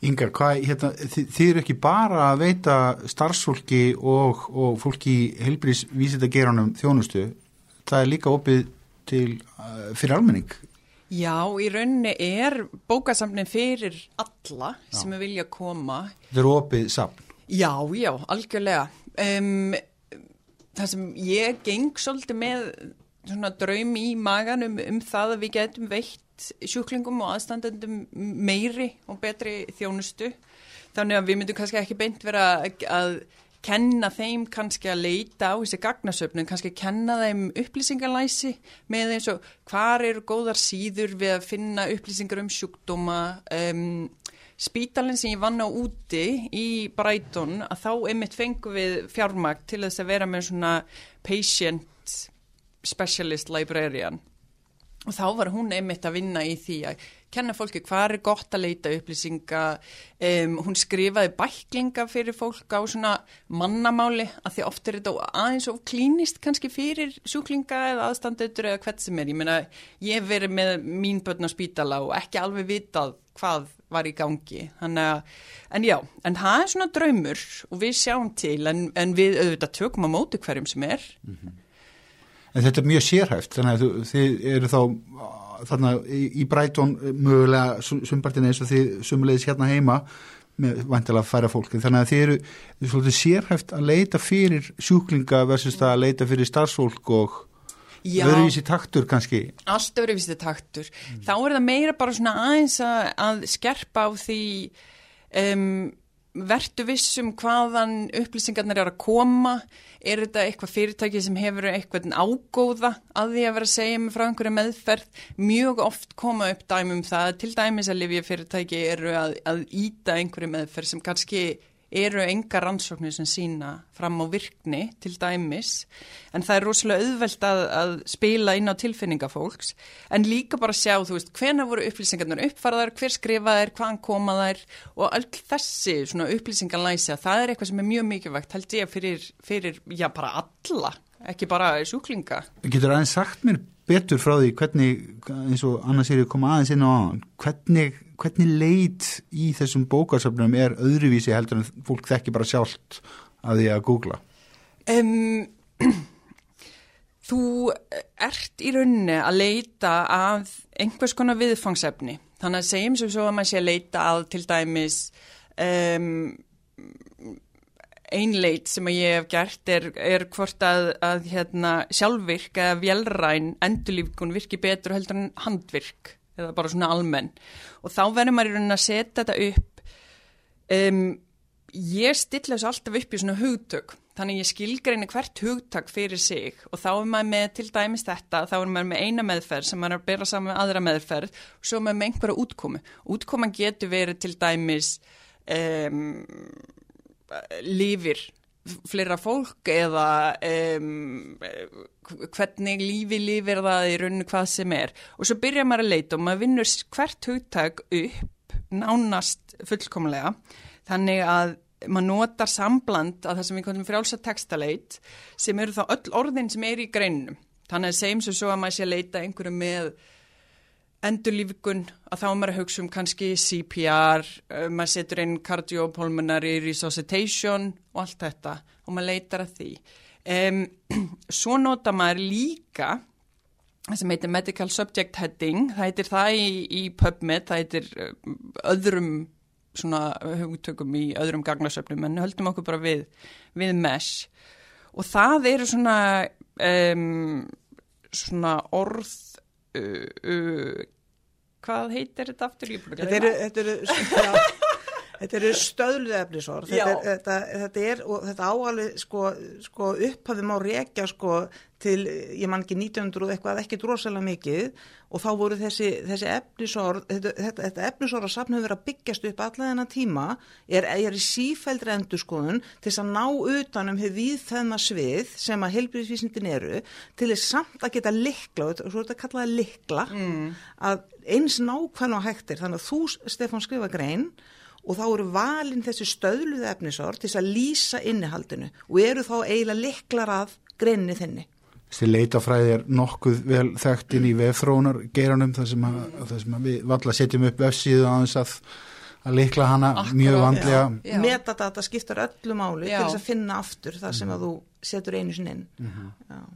Yngar, hvað, hérna, þið, þið eru ekki bara að veita starfsfólki og, og fólki heilbríðsvísitageranum þjónustu, það er líka opið til, uh, fyrir almenning. Já, í rauninni er bókasamnin fyrir alla já. sem er vilja koma. Það eru opið samn. Já, já, algjörlega. Um, það sem ég geng svolítið með draum í maganum um það að við getum veitt sjúklingum og aðstandendum meiri og betri þjónustu þannig að við myndum kannski ekki beint vera að kenna þeim kannski að leita á þessi gagnasöfnum, kannski kenna þeim upplýsingalæsi með eins og hvar eru góðar síður við að finna upplýsingar um sjúkdóma um, spítalinn sem ég vann á úti í Brighton að þá einmitt fengum við fjármagt til þess að vera með svona patient specialist librarian. Og þá var hún einmitt að vinna í því að kenna fólki hvað er gott að leita upplýsinga um, hún skrifaði bæklinga fyrir fólk á svona mannamáli að því oft er þetta aðeins of klínist kannski fyrir sjúklinga eða aðstandutur eða hvert sem er. Ég meina ég verið með mín börn á spítala og ekki alveg vitað hvað var í gangi. Að, en já, en það er svona draumur og við sjáum til en, en við auðvitað tökum á móti hverjum sem er. Mm -hmm. En þetta er mjög sérhæft, þannig að þið eru þá þarna í Brætón mögulega sumpartin eins og þið sumulegis hérna heima með vantilega færa fólki, þannig að þið eru svolítið sérhæft að leita fyrir sjúklinga versus það að leita fyrir starfsfólk og öðruvísi taktur kannski. Allt öðruvísi taktur. Mm. Þá er það meira bara svona aðeins að, að skerpa á því um, vertu vissum hvaðan upplýsingarnir er að koma. Er þetta eitthvað fyrirtæki sem hefur eitthvað ágóða að því að vera að segja með frá einhverju meðferð? Mjög oft koma upp dæmum það. Til dæmis að lifja fyrirtæki eru að, að íta einhverju meðferð sem kannski eru enga rannsóknir sem sína fram á virkni til dæmis en það er rosalega auðvelt að, að spila inn á tilfinningafólks en líka bara sjá, þú veist, hvena voru upplýsingarnar uppfarðar, hver skrifaðar, hvaðan komaðar og all þessi svona upplýsingarlæsi að það er eitthvað sem er mjög mikilvægt held ég fyrir, fyrir já bara alla, ekki bara sjúklinga. Getur aðeins sagt mér betur frá því hvernig, eins og annars er ég að koma aðeins inn á hvernig hvernig leit í þessum bókarsöfnum er öðruvísi heldur en fólk þekki bara sjálft að því að googla? Um, þú ert í rauninni að leita að einhvers konar viðfangsefni. Þannig að segjum sem svo að maður sé að leita að til dæmis um, einleit sem að ég hef gert er, er hvort að, að hérna, sjálfvirk eða velræn endurlífkun virki betur heldur en handvirk eða bara svona almenn. Og þá verður maður í rauninni að setja þetta upp um, ég stilla þessu alltaf upp í svona hugtök. Þannig ég skilgreini hvert hugtak fyrir sig og þá er maður með til dæmis þetta þá er maður með eina meðferð sem maður er að bera saman með aðra meðferð og svo maður með einhverja útkomi útkoman getur verið til dæmis um, lífir fleira fólk eða um, hvernig lífi lífir það í rauninu hvað sem er. Og svo byrjar maður að leita og maður vinnur hvert hugtag upp nánast fullkomlega. Þannig að maður notar sambland að það sem við komum frjálsa textaleit sem eru þá öll orðin sem er í greinum þannig að segjum svo að maður sé að leita einhverju með endurlífikun að þá maður að hugsa um kannski CPR, uh, maður setur inn cardiopulmonary resuscitation og allt þetta og maður leitar að því. Um, svo nota maður líka það sem heitir medical subject heading, það heitir það í, í PubMed, það heitir uh, öðrum svona hugtökum í öðrum gagnasöfnum en höldum okkur bara við, við mesh og það eru svona, um, svona orð Uh, uh, hvað heitir þetta aftur? Þetta eru, þetta eru, já, þetta eru stöðluð efnisorð, þetta, þetta, þetta er, og þetta áalveg, sko, sko upphafum á reykja, sko, til, ég man ekki 1900 eitthvað ekki drosalega mikið. Og þá voru þessi, þessi efnisorð, þetta, þetta, þetta efnisorð að safna hefur verið að byggjast upp alla þennan tíma, er, er í sífældri endurskoðun til að ná utanum hefur við þennan svið sem að helbriðsvísindin eru til þess samt að geta likla, og svo er þetta kallaða likla, mm. að eins nákvæmlega hægtir, þannig að þú, Stefán, skrifa grein og þá eru valin þessi stöðluð efnisort til að lýsa innihaldinu og eru þá eiginlega liklar að greinni þinni. Þessi leitafræði er nokkuð vel þekkt inn í veffrónar geranum þar sem, að, þar sem við valla setjum upp vefsíðu á þess að, að likla hana Akkurát, mjög vandlega. Metadata skiptar öllu máli já. til þess að finna aftur þar sem að þú setur einu sinni inn. Mm -hmm.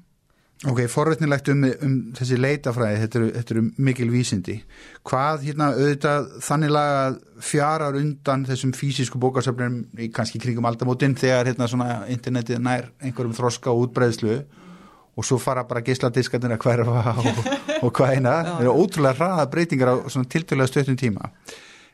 Ok, forveitnilegt um, um þessi leitafræði, þetta eru, þetta eru mikil vísindi. Hvað hérna auðvitað þannig laga fjarar undan þessum fysisku bókarsöfnum í kannski kringum aldamótin þegar hérna svona internetið nær einhverjum þroska og útbreðslu og svo fara bara gísladiskarnir að hverfa og, og hvaðina það eru ótrúlega hraða breytingar á svona tiltölulega stöðnum tíma.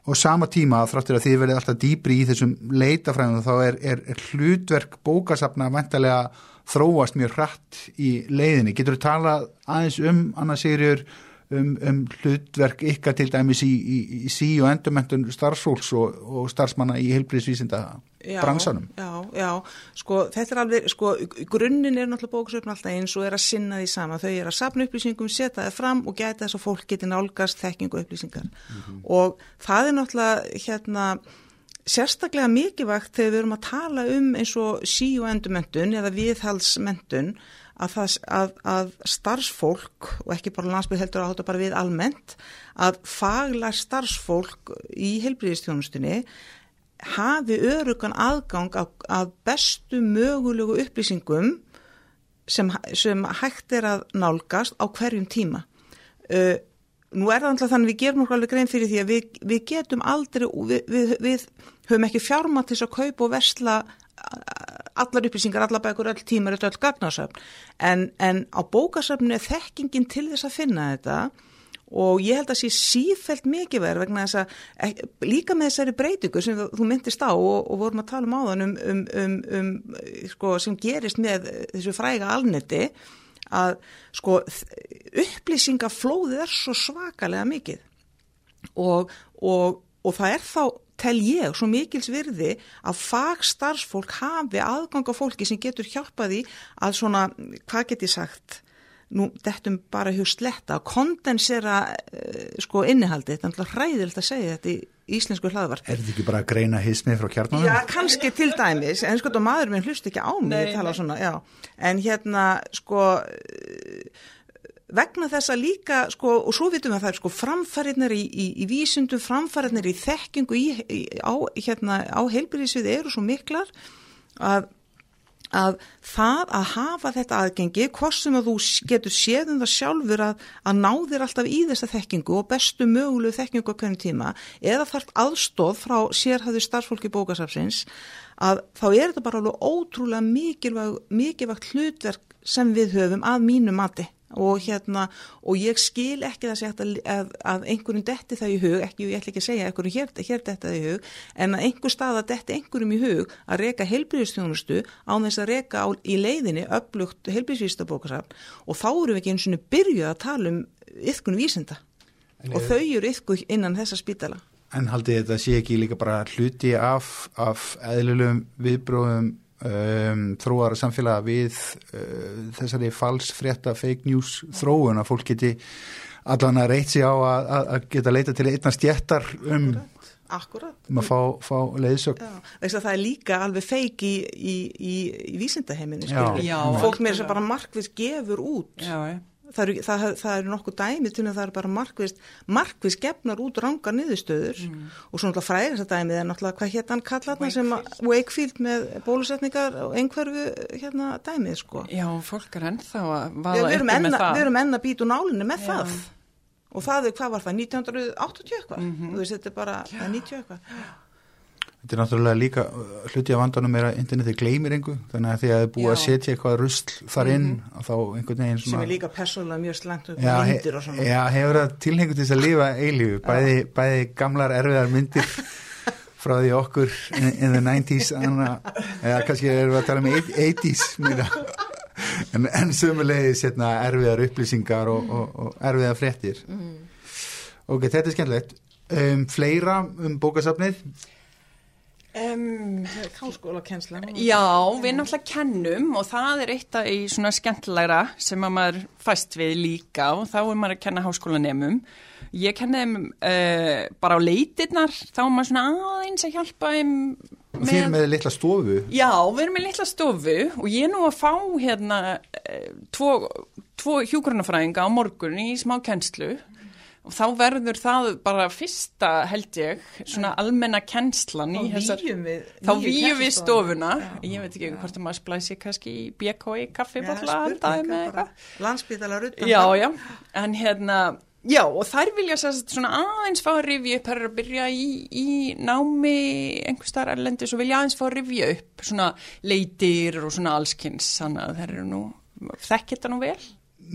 Og sama tíma þráttur að þið verið alltaf dýbri í þessum leitafræðum þá er, er, er hlutverk bókasafna vantarlega þróast mjög hratt í leiðinni. Getur þú talað aðeins um, Anna Sigurður, um, um hlutverk ykkar til dæmis í, í, í sí og endurmentun starfsfólks og, og starfsmanna í heilbríðsvísinda bransanum? Já, já, sko þetta er alveg, sko grunninn er náttúrulega bókasöfn alltaf eins og er að sinna því sama. Þau er að sapna upplýsingum, setja það fram og gæta þess að fólk geti nálgast þekkingu upplýsingar mm -hmm. og það er náttúrulega hérna sérstaklega mikilvægt þegar við erum að tala um eins og sí og endurmentun eða viðhalsmentun að, að, að starfsfólk og ekki bara landsbyrð heldur að þetta bara við almennt að fagla starfsfólk í heilbríðistjónustunni hafi örugan aðgang að bestu mögulegu upplýsingum sem, sem hægt er að nálgast á hverjum tíma. Uh, nú er það alltaf þannig að við gerum okkur alveg grein fyrir því að við, við getum aldrei, við, við, við höfum ekki fjárma til að kaupa og versla allar upplýsingar, allar bækur, öll tímar, öll gagnasöfn. En, en á bókasöfnu er þekkingin til þess að finna þetta og ég held að sé sífælt mikið verð vegna þess að líka með þessari breytingu sem þú myndist á og, og vorum að tala um áðan um, um, um, um sko, sem gerist með þessu fræga alneti að sko upplýsingaflóðið er svo svakalega mikið. Og, og, og það er þá tel ég svo mikils virði að fagstarfsfólk hafi aðgang á fólki sem getur hjálpaði að svona, hvað get ég sagt nú dettum bara hjá sletta að kondensera uh, sko innihaldi, þetta er alltaf hræðilegt að segja þetta í íslensku hlaðvarp. Er þetta ekki bara að greina hismið frá kjarnanum? Já, kannski til dæmis, en sko maður minn hlust ekki á mig að tala svona, já, en hérna sko vegna þessa líka sko og svo vitum við að það er sko framfæriðnir í, í, í vísundum, framfæriðnir í þekkingu í, á, hérna, á heilbyrðisvið eru svo miklar að að það að hafa þetta aðgengi, hvort sem að þú getur séð um það sjálfur að, að náðir alltaf í þessa þekkingu og bestu mögulegu þekkingu á hvernig tíma eða þarf aðstóð frá sérhæðu starfsfólki bókasafsins að þá er þetta bara alveg ótrúlega mikilvægt, mikilvægt hlutverk sem við höfum að mínu mati og hérna og ég skil ekki það að, að, að einhverjum detti það í hug, ekki ég ætla ekki að segja einhverjum hér, hér detti það í hug en að einhver stað að detti einhverjum í hug að reyka heilbríðistjónustu á þess að reyka í leiðinni upplugt heilbríðsvístabókarsafn og þá eru við ekki eins og byrjuð að tala um yfkunum vísinda. En og þau eru yfku innan þessa spítala. En haldið þetta sé ekki líka bara hluti af, af eðlulegum viðbróðum um, þróara samfélaga við uh, þessari falsfrétta fake news þróun að fólk geti allan að reyt sig á að, að geta leita til einna stjættar um Akkurat. um að fá, fá leiðsögn. Það er líka alveg feik í, í, í, í vísindaheiminu fólk með þess að bara markvist gefur út. Já, já það eru, það, það eru nokkuð dæmi til að það eru bara markvist, markvist gefnar út ranga niðurstöður mm. og svo náttúrulega fræðist að dæmið er náttúrulega hvað hétt hann kallatna sem Wakefield með bólusetningar og einhverfu hérna dæmið sko. Já, fólk er ennþá að vaða við erum enna, við erum enna být úr nálinni með Já. það og það er, hvað var það, 1980 eitthvað mm -hmm. þú veist, þetta er bara 90 eitthvað Þetta er náttúrulega líka uh, hluti af vandanum er að interneti gleymir einhver þannig að því að það er búið Já. að setja eitthvað rusl þar inn mm -hmm. þá einhvern veginn svona, sem er líka persónulega mjög slangt og myndir og svona. Já, hefur það tilhengu til þess að lifa eilífu? Bæði, bæði gamlar erfiðar myndir frá því okkur in, in the 90's eða kannski erum við að tala um 80's en, en sömulegis hérna, erfiðar upplýsingar og, og, og erfiðar fréttir. Mm. Ok, þetta er skemmtilegt. Um, Fleira um bókasafnið Um, Háskóla kennsla Já, við náttúrulega kennum og það er eitt af í svona skemmtilegra sem að maður fæst við líka og þá er maður að kenna háskólanemum. Ég kenni þeim uh, bara á leitirnar, þá er maður svona aðeins að hjálpa þeim með... Þið erum með litla stofu? Já, við erum með litla stofu og ég er nú að fá hérna uh, tvo, tvo hjúgrunafræðinga á morgun í smá kennslu og þá verður það bara fyrsta held ég, svona almenna kennslan í þessar, þá výjum við stofuna, já, ég veit ekki já. hvort maður splæsi kannski í BKI kaffibotla landsbytala ruttan já, já, en hérna já, og þær vilja sérst svona aðeins fá að rifja upp, þær eru að byrja í, í námi einhver starf erlendis og vilja aðeins fá að rifja upp svona leitir og svona allskynns, þannig að þær eru nú þekkir þetta nú vel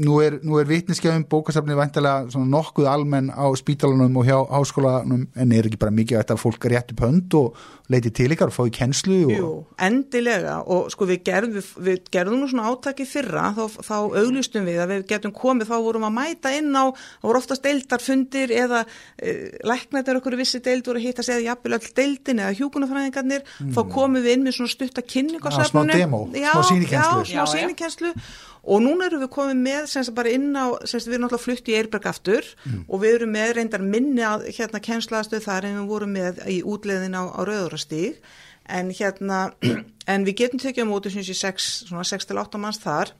nú er, er vitniskefum bókasafni vantilega nokkuð almenn á spítalunum og hjá háskólanum en er ekki bara mikið að þetta fólk rétt upp hönd og leiti til ykkar og fái kennslu og... Jú, endilega og sko við gerðum, við, við gerðum nú svona átaki fyrra þá, þá auglustum við að við getum komið þá vorum að mæta inn á, þá voru oftast deildarfundir eða e, læknættir okkur vissi deild voru að hitta segja jafnvel all deildin eða hjúkunarfræðingarnir mm. þá komum við inn með svona stutta kynning safnunum. Já, smá demo, já, smá sínikenslu. Já, smá sínikenslu og núna erum við komið með semst bara inn á, semst við erum náttúrulega flutt í Eirberg aftur mm. og við erum með reyndar minni að hérna kennslastöð þar en við vorum með í útleðin á, á Rauðurastíg en hérna, en við getum á móti sem sé 6-8 manns þar.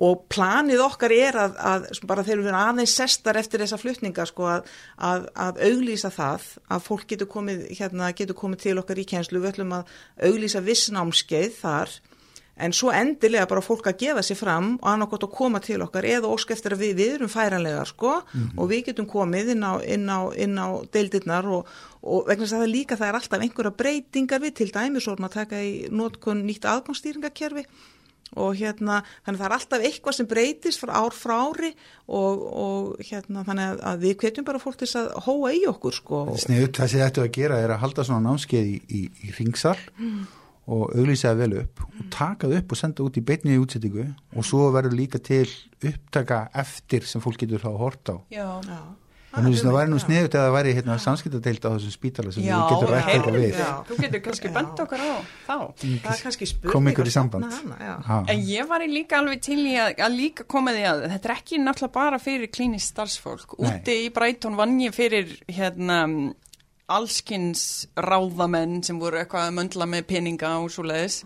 Og planið okkar er að, að bara þegar við erum aðeins sestar eftir þessa flutninga sko að, að, að auglýsa það að fólk getur komið, hérna, getur komið til okkar í kjenslu, við ætlum að auglýsa vissnámskeið þar en svo endilega bara fólk að gefa sér fram og annarkot að koma til okkar eða ósk eftir að við, við erum færanlegar sko mm -hmm. og við getum komið inn á, inn á, inn á deildirnar og, og vegna þess að það líka það er alltaf einhverja breytingar við til dæmis og að taka í nótkun nýtt aðgangsstýringakerfi og hérna þannig að það er alltaf eitthvað sem breytist frá ár frá ári og, og hérna þannig að við kvetjum bara fólk til að hóa í okkur sko. Sniðut það sem þetta að gera er að halda svona námskeið í, í, í ringsal mm og auglýsaði vel upp og takaði upp og senda út í beitniði útsettingu og svo verður líka til upptaka eftir sem fólk getur þá að horta á Já, já Þannig að það væri nú sniðut eða það væri hérna samskiptadeild á þessum spítala sem já, við getum rætt eitthvað við. Já, þú getur kannski bent okkar á þá. Það er kannski spurning. Kom ykkur í samband. Hana, en ég var líka alveg til í að, að líka koma því að þetta er ekki náttúrulega bara fyrir klínist starfsfólk. Nei. Úti í Breitón vann ég fyrir hérna allskins ráðamenn sem voru eitthvað að möndla með peninga og svo leiðis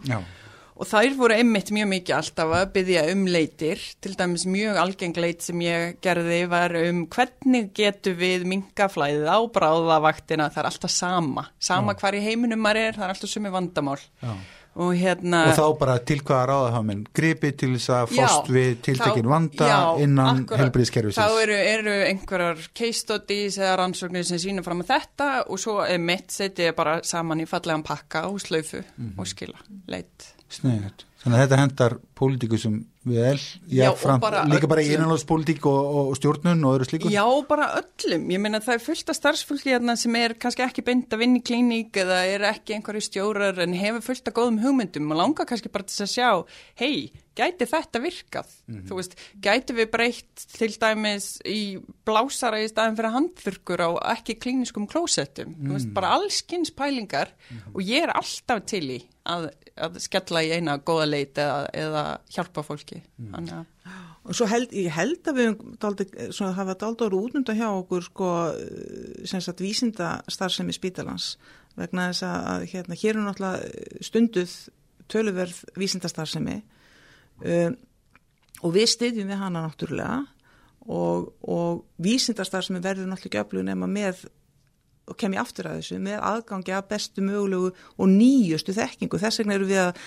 og þær voru einmitt mjög mikið alltaf að byggja um leitir. Til dæmis mjög algengleit sem ég gerði var um hvernig getur við minkaflæðið á bráðavaktina. Það er alltaf sama, sama Já. hvar í heiminum maður er, það er alltaf sumi vandamál. Já og hérna og þá bara til hvaða ráða hafa menn gripi til þess að fóst við tiltekin vanda já, innan helbriðskerfisins þá eru, eru einhverjar case studies eða rannsóknir sem sína fram að þetta og svo er mitt setið bara saman í fallegan pakka og slaufu mm -hmm. og skila leitt Sniðið, þannig að þetta hendar pólitíku sem vel, já, fram, bara líka bara í einanlóðspolítík og, og stjórnun og öðru slíku? Já, bara öllum, ég meina það er fullt af starfsfólki hérna sem er kannski ekki beint að vinna í klíník eða er ekki einhverju stjórar en hefur fullt af góðum hugmyndum og langar kannski bara til að sjá, hei, gæti þetta virkað? Mm -hmm. Þú veist, gæti við breytt til dæmis í blásara í staðin fyrir handfyrkur á ekki klíniskum klósettum, mm -hmm. þú veist, mhm. bara allskynns pælingar mm -hmm. og ég er alltaf til í að, að skella í eina góða leit eða, eða hjálpa fólki mm. og svo held, ég held að við daldi, svona, hafa daldi ára útnunda hjá okkur sko, sem sagt vísinda starfsemi spítalans vegna þess að hérna, hér er náttúrulega stunduð töluverð vísindastarfsemi um, og við styðjum við hana náttúrulega og, og vísindastarfsemi verður náttúrulega ekki öflug nema með og kem ég aftur að þessu með aðgangi að bestu mögulegu og nýjustu þekkingu. Þess vegna eru við, að,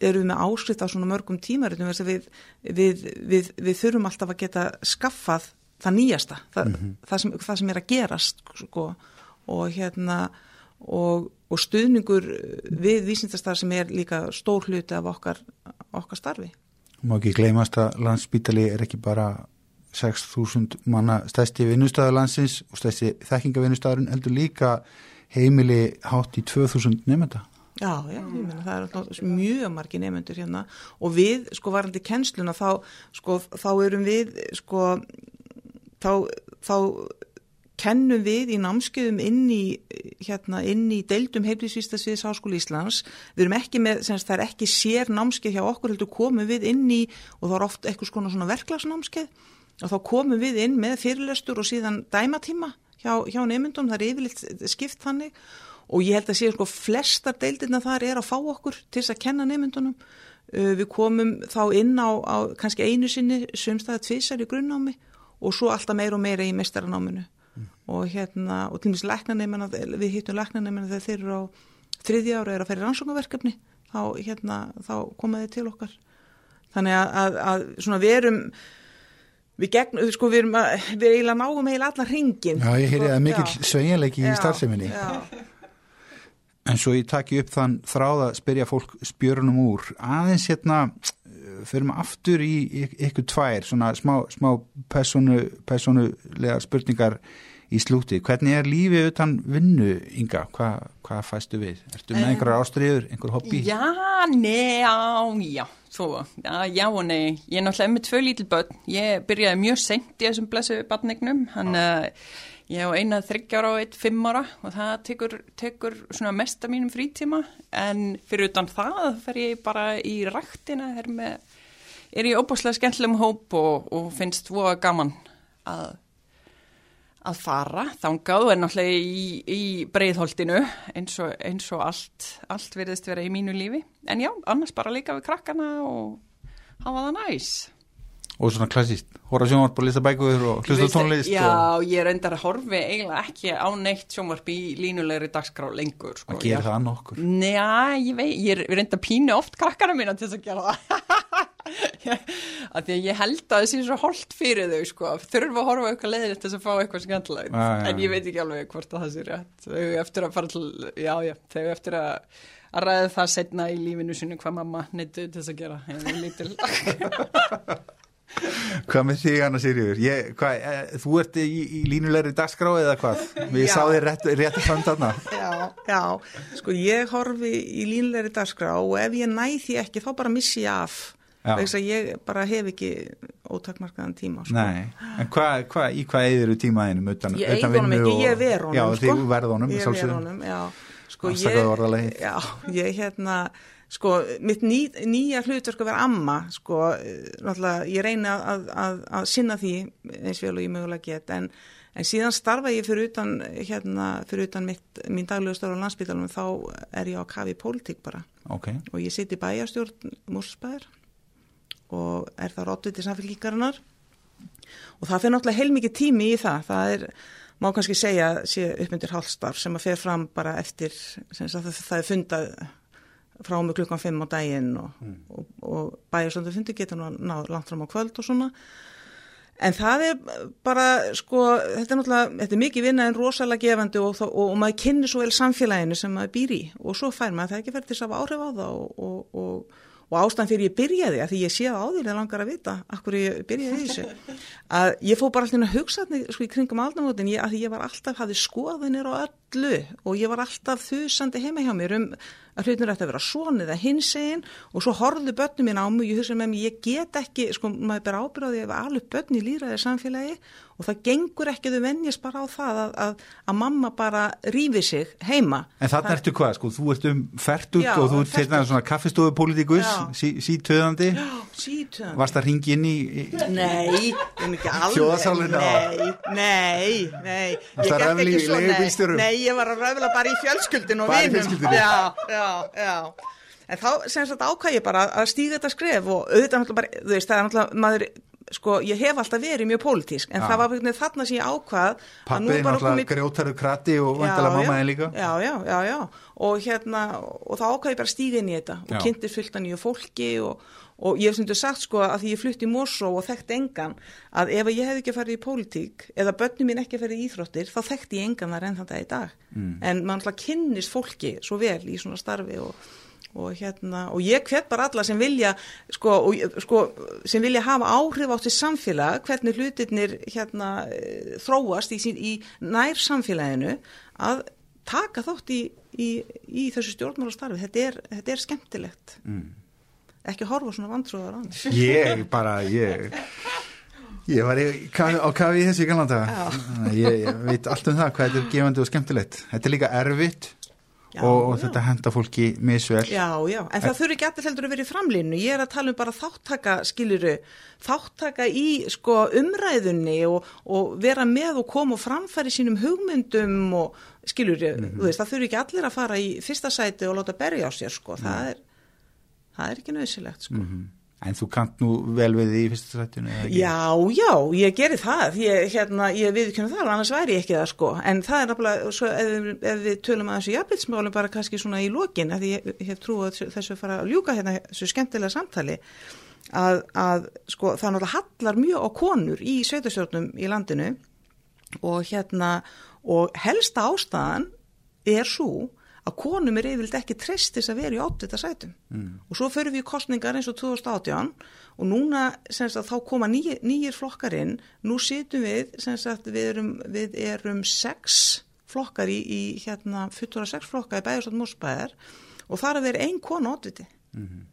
eru við með áskrift á svona mörgum tímaritum við, við, við þurfum alltaf að geta skaffað það nýjasta það, mm -hmm. það, sem, það sem er að gerast sko, og hérna og, og stuðningur við vísindastar sem er líka stór hluti af okkar, okkar starfi. Má ekki gleymast að landsbítali er ekki bara 6.000 manna stæsti vinnustæðarlandsins og stæsti þekkingavinnustæðarinn heldur líka heimili hátt í 2.000 nefnda. Já, já, ég meina það er alltaf mjög margi nefnendur hérna og við, sko varandi kennsluna þá, sko, þá erum við, sko, þá, þá kennum við í námskeiðum inn í, hérna, inn í deildum heimlisvístasviðs Háskóli Íslands. Við erum ekki með, semst það er ekki sér námskeið hjá okkur, heldur komum við inn í og þá er oft eitthvað svona verklagsnámskeið og þá komum við inn með fyrirlestur og síðan dæmatíma hjá, hjá nefndum, það er yfirleitt skipt þannig. Og ég held að sé sko flestar deildirna þar er að fá okkur til þess að kenna nefndunum uh, við komum þá inn á, á kannski einu sinni sömstæða tvísar í grunnámi og svo alltaf meira og meira í mestaranáminu mm. og hérna, og til og meins læknaneimina, við hittum læknaneimina þegar þeir eru á þriðja ára er að ferja rannsókaverkefni þá, hérna, þá komaði til okkar. Þannig að, að, að svona við erum Við, gegn, sko, við erum að, við eiginlega náum heila allar hringin. Já, ég heyrði að mikill sveigjanleiki í starfseminni. En svo ég taki upp þann þráða spyrja fólk spjörunum úr. Aðeins hérna förum aftur í ykkur tvær svona smá, smá personu, personulega spurningar í slúti. Hvernig er lífið utan vinnu, Inga? Hva, hvað fæstu við? Ertu með einhverjar ástriður, einhver hobby? Já, nei, já, já, svo, já, já og nei. Ég er náttúrulega með tvö lítil börn. Ég byrjaði mjög sent í þessum blessu barnignum. Hann, uh, ég á eina þryggjára og eitt fimm ára og það tekur, tekur svona mest af mínum frítíma. En fyrir utan það fer ég bara í ræktina, er, með, er í óbúslega skemmtilegum hóp og, og finnst voða gaman að að fara þangað er náttúrulega í, í breiðholtinu eins og, eins og allt, allt verðist vera í mínu lífi. En já, annars bara líka við krakkana og hafa það næs. Og svona klassíst, hóra sjónvarp og lista bækur og hlusta tónlist Já, og ég reyndar að horfi eiginlega ekki á neitt sjónvarp í línulegri dagskrá lengur. Sko. að gera það nokkur. Njá, ég ég er reynda pínu oft krakkana mína til þess að gera það. að því að ég held að það sé svo holdt fyrir þau, sko. Þurfa að horfa á eitthvað leiðir til þess að fá eitthvað skemmtilegt. Já, já, En ég veit ekki alveg hvort að það sé rétt. Þau eftir að fara til, já, já, þau eftir að, að ræða það setna í lífinu sinu hvað mamma neittu til þess að gera. Er lítil. Hvað með þig, Anna Sigriður? Ég, hvað, e, þú ert í, í línulegri dagskrá eða hvað? Við Já. sá þér rétt, rétt fram þarna. Já, já, sko ég horfi í línleiri dagskrá og ef ég næ því ekki þá bara missi ég af. Þess að ég bara hef ekki ótakmarkaðan tíma sko. Nei, en hvað, hva, í hvað eðir þú tímaðinum utan, Ég eigi honum ekki, ég ver honum Já, sko. þig verð honum, Ég ver honum, Sko orðalagið. Já, ég hérna sko, mitt ný, nýja hlutverk að vera amma sko, náttúrulega ég reyni að, að, að, sinna því eins vel og ég mögulega get. En, en síðan starfa ég fyrir utan hérna, fyrir utan mitt, mín daglegu starf á landsbytalunum þá er ég á kafi í pólitík bara. Ok, og ég sitt í bæjarstjórn Múrsbæðar og er það róttið til samfélgíkarinnar og það fyrir náttúrulega heilmikið tími í það. Það er, má kannski segja sé uppmyndir hálfstarf sem að fer fram bara eftir, sem sagt, það, það er fundað frá mig klukkan 5 á daginn og, og, og bæjarstjórnum fundi getur nú að ná langt fram á kvöld og svona. En það er bara, sko, þetta er náttúrulega, þetta er mikið vinna en rosalega gefandi og, og, maður kynni svo vel samfélaginu sem maður býr í. Og svo fær maður það ekki þess að hafa áhrif á það og, og, og, og ástæðan fyrir ég byrjaði, að því ég sé það á því, ég langar að vita akkur ég byrjaði þessu, að ég fór bara alltaf að hugsa sko, kringum aldamótin, að ég var alltaf, hafði skoðinir á öllu og ég var alltaf þusandi heima hjá mér um að hlutin ætti að vera svona eða hinsegin og svo horfðu börnum mín á mig ég hugsa með mér, ég get ekki, sko, maður ber ábyrðaði ef alveg börn í líraði samfélagi og það gengur ekki að þau venjast bara á það að, að, að mamma bara rífi sig heima. en þarna ertu hvað, sko, þú ert um fertut Já, og þú um ert dæmis svona kaffistofupolítikus, Já. sí, sítöðandi, Sítöðan. varst að ringi inn í, Nei, er ekki alveg. Nei, nei, nei. Ég í ekki svo- nei, ég var að röfla bara í fjölskyldin og vinum. fjölskyldunni? Já, já, já. En þá sem sagt ákvað ég bara að stíga þetta skref og auðvitað náttúrulega bara, þú veist, það er náttúrulega maður, sko, ég hef alltaf verið mjög pólitísk, en Já. það var veginn þarna sem ég ákvað að pappi, náttúrulega komið grjótarur krati og vantilega mamma en líka. Já, já, já, já. Og hérna, og þá ákvað ég bara stíga inn í þetta og Já. kynntir fullt að nýju fólki og, og ég hef stundu sagt sko að því ég flutti í Mosó og þekkt engan að ef ég hef ekki farið í pólitík eða börnum mín ekki farið í íþróttir þá þekkti ég engan þar enn þann dag í dag. Mm. En mann alltaf kynnist fólki svo vel í svona starfi og og hérna, og ég hvet bara alla sem vilja sko, og, sko, sem vilja hafa áhrif átt í samfélag hvernig hlutirnir hérna eh, þróast í, sín, í nær samfélaginu að taka þátt í, í, í þessu stjórnmálastarfi þetta er, þetta er skemmtilegt mm. Ekki horfa svona vantrúðar á hann Ég bara, ég Ég var í, á kafi í þessu daga. Ég, ég veit allt um það hvað þetta er gefandi og skemmtilegt. Þetta er líka erfitt Já, og, og já. þetta henda fólki misvel. Já, já, en það þurfi ekki allir heldur að vera í framlínu. Ég er að tala um bara þáttaka, skiluru, þáttaka í sko umræðunni og, og vera með og koma og framfæri sínum hugmyndum og skiluru, þú veist, það þurfi ekki allir að fara í fyrsta sæti og láta berja á sér, sko. Það er, það er ekki nöðsilegt, sko. En þú kant nú vel við því í eða ekki? Já, já, ég geri það, ég, hérna, ég viðkynna það, annars væri ég ekki það sko, en það er náttúrulega, svo, ef, ef við tölum að þessu jafnvilsmálum bara kannski svona í lokin, að ég, ég hef trú að þessu fara að ljúka hérna þessu skemmtilega samtali, að, að sko, það náttúrulega hallar mjög á konur í sveitastjórnum í landinu og hérna, og helsta ástæðan er svo að konum er yfirlega ekki tristis að vera í átvita sætum. Mm. og svo förum við í kostningar eins og 2018 og núna sagt, þá koma nýjir, nýjir flokkar inn. Nú situm við, sagt, við, erum, við erum sex flokkar í, í hérna, fullur af sex flokkar í bæðarstátt músbæðar og þar er verið ein kona átviti mm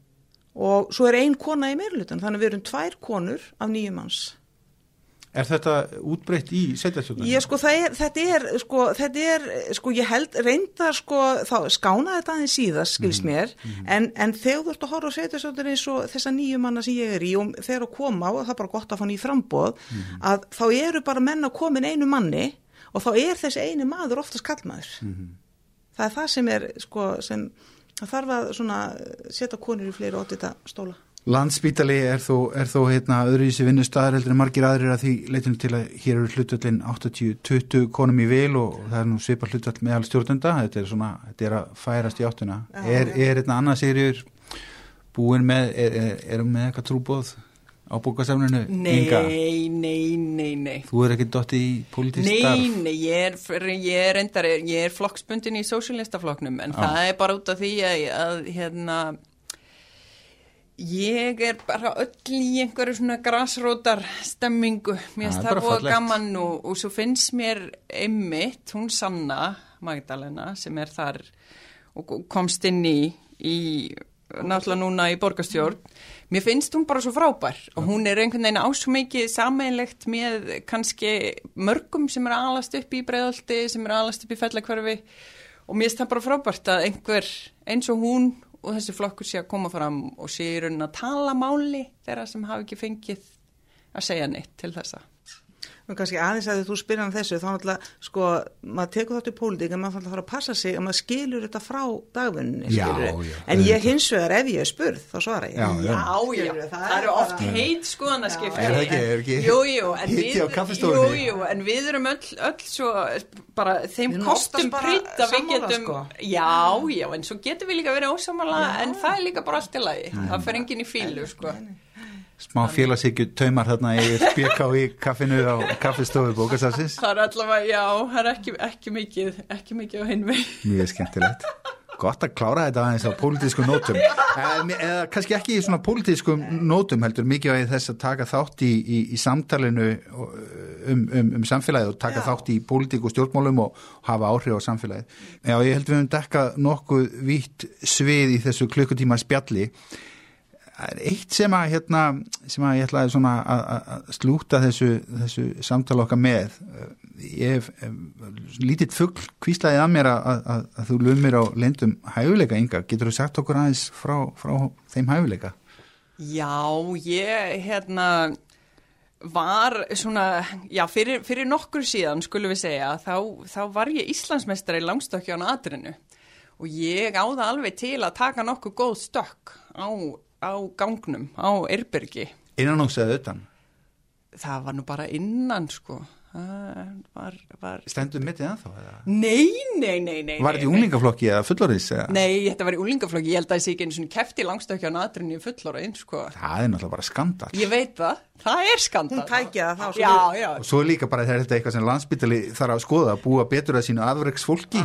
og svo er ein kona í meirlutan þannig að við erum tvær konur af nýjum manns Er þetta útbreytt í setjastjóðunum? Ég sko, er, þetta er, sko, þetta er, sko, ég held, reyndar, sko, þá skána þetta aðeins síðast, skilst mhm, mér, mm -hmm. en, en þegar þú ert að horfa á setjastjóðunum eins og þessa nýju manna sem ég er í og þegar að koma, og það er bara gott að fá nýju frambóð, mm -hmm. að þá eru bara menn að komin einu manni og þá er þessi einu maður oftast kallmaður. Mm -hmm. Það er það sem er, sko, sem, þarf að svona setja konur í fleiri ótita stóla. Landspítali er þó, er þó heitna, öðruvísi vinnustæðar heldur en margir aðrir að því leitinu til að hér eru hlutvöldin 80-20 konum í vil og það er nú svipar hlutvöld meðal stjórnenda, þetta er svona, þetta er að færast í áttuna. Já, er, er hérna annað sériur búin með, er, er, erum með eitthvað trúbóð á bókasafninu? Nei, nei, nei, nei. Þú er ekki dótt í politist starf? Nei, nei, ég er, ég er endar, ég er flokksbundin í sósélistaflokknum en Já. það er bara út af því að, að hérna Ég er bara öll í einhverju svona grasrótar stemmingu, mér finnst það búið gaman og, og svo finnst mér einmitt, hún Sanna Magdalena sem er þar og komst inn í, í náttúrulega núna í borgastjórn, mér finnst hún bara svo frábær og hún er einhvern veginn ásum mikið sameinlegt með kannski mörgum sem er alast upp í bregðaldi, sem er alast upp í fellakverfi og mér finnst það bara frábært að einhver eins og hún og þessi flokkur sé að koma fram og sé í raunin að tala máli þeirra sem hafi ekki fengið að segja neitt til þessa. Kannski aðeins að þú spyrir hann þessu, þá náttúrulega, sko, maður tekur þátt í pólitík en maður fann að fara að passa sig að maður skilur þetta frá dagvunni, skilur þið. En ég hins vegar, ef ég er spurð, þá svara ég. Já, já, já, já. það, það eru oft heit skoðanaskipti. Er það ekki, er ekki jú, jú, hitti á kaffestofunni? Jú, jú, en við erum öll, öll svo, bara þeim kostum pritt að við getum, sko. já, já, en svo getum við líka verið ósamala, en það er líka bara allt í lagi. Það fer enginn í fílu, sko smá félagsíkju taumar þarna í BK í kaffinu á kaffistofu bókasafsins það er allavega, já, það er ekki, ekki mikið ekki mikið á hinvi mjög skemmtilegt. Gott að klára þetta aðeins á pólitískum nótum. Eða kannski ekki í svona pólitískum nótum heldur mikið að þess að taka þátt í, í, í samtalenu um, um, um samfélagið og taka já. þátt í pólitík og stjórnmálum og hafa áhrif á samfélagið. Já, ég held við höfum dekkað nokkuð vitt svið í þessu klukkutíma spjalli eitt sem að, hérna, sem að ég ætlaði svona að, að slúta þessu, þessu samtala okkar með. Ég hef lítið fuggl kvíslaðið að mér að, að þú lumir á lendum hæfuleika ynga, getur þú sagt okkur aðeins frá, frá þeim hæfuleika? Já, ég hérna var svona, já fyrir, fyrir nokkur síðan skulum við segja, þá, þá var ég Íslandsmeistar í langstökkján aðrinu og ég áða alveg til að taka nokkuð góð stökk á á gangnum, á Eirbergi. Innan og segðu utan? Það var nú bara innan sko. Var, var... Stendur mittið ennþá? Nei, nei, nei, nei Var þetta í unglingaflokki eða fullorðis? Nei, þetta var í unglingaflokki, ég held að það sé ekki eins og kefti langstökja á natrinu í fullorðin sko. Það er náttúrulega bara skandal Ég veit það, það er skandal Hún tækja það þá já, já. Og svo líka bara þetta eitthvað sem landsbytali þarf að skoða að búa betur að sínu aðverks fólki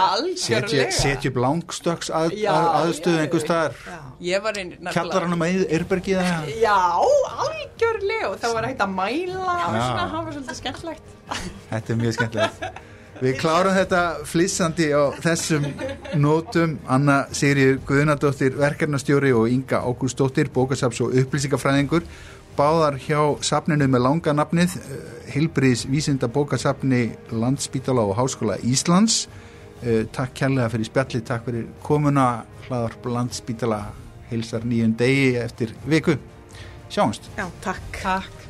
Algjörlega Setja upp langstöks að, að, aðstöðu einhver staðar. Kjallar hann um Já, algjörlega. Og það var hægt að mæla og svona, það var svolítið skemmt skemmtlegt Þetta er mjög skemmtlegt Við klárum þetta flissandi á þessum nótum. Anna Sigriður Guðnardóttir verkefnastjóri og Inga Ágústóttir bókasaps og upplýsingafræðingur. Báðar hjá sapninu með langa nafnið Hilbriðs vísinda bókasapni Landspítala og Háskóla Íslands. Eh, Takk kærlega fyrir spjalli takk fyrir komuna. Hlaðarp Landspítala heilsar nýjum degi eftir viku. Sjáumst. Já, takk. Takk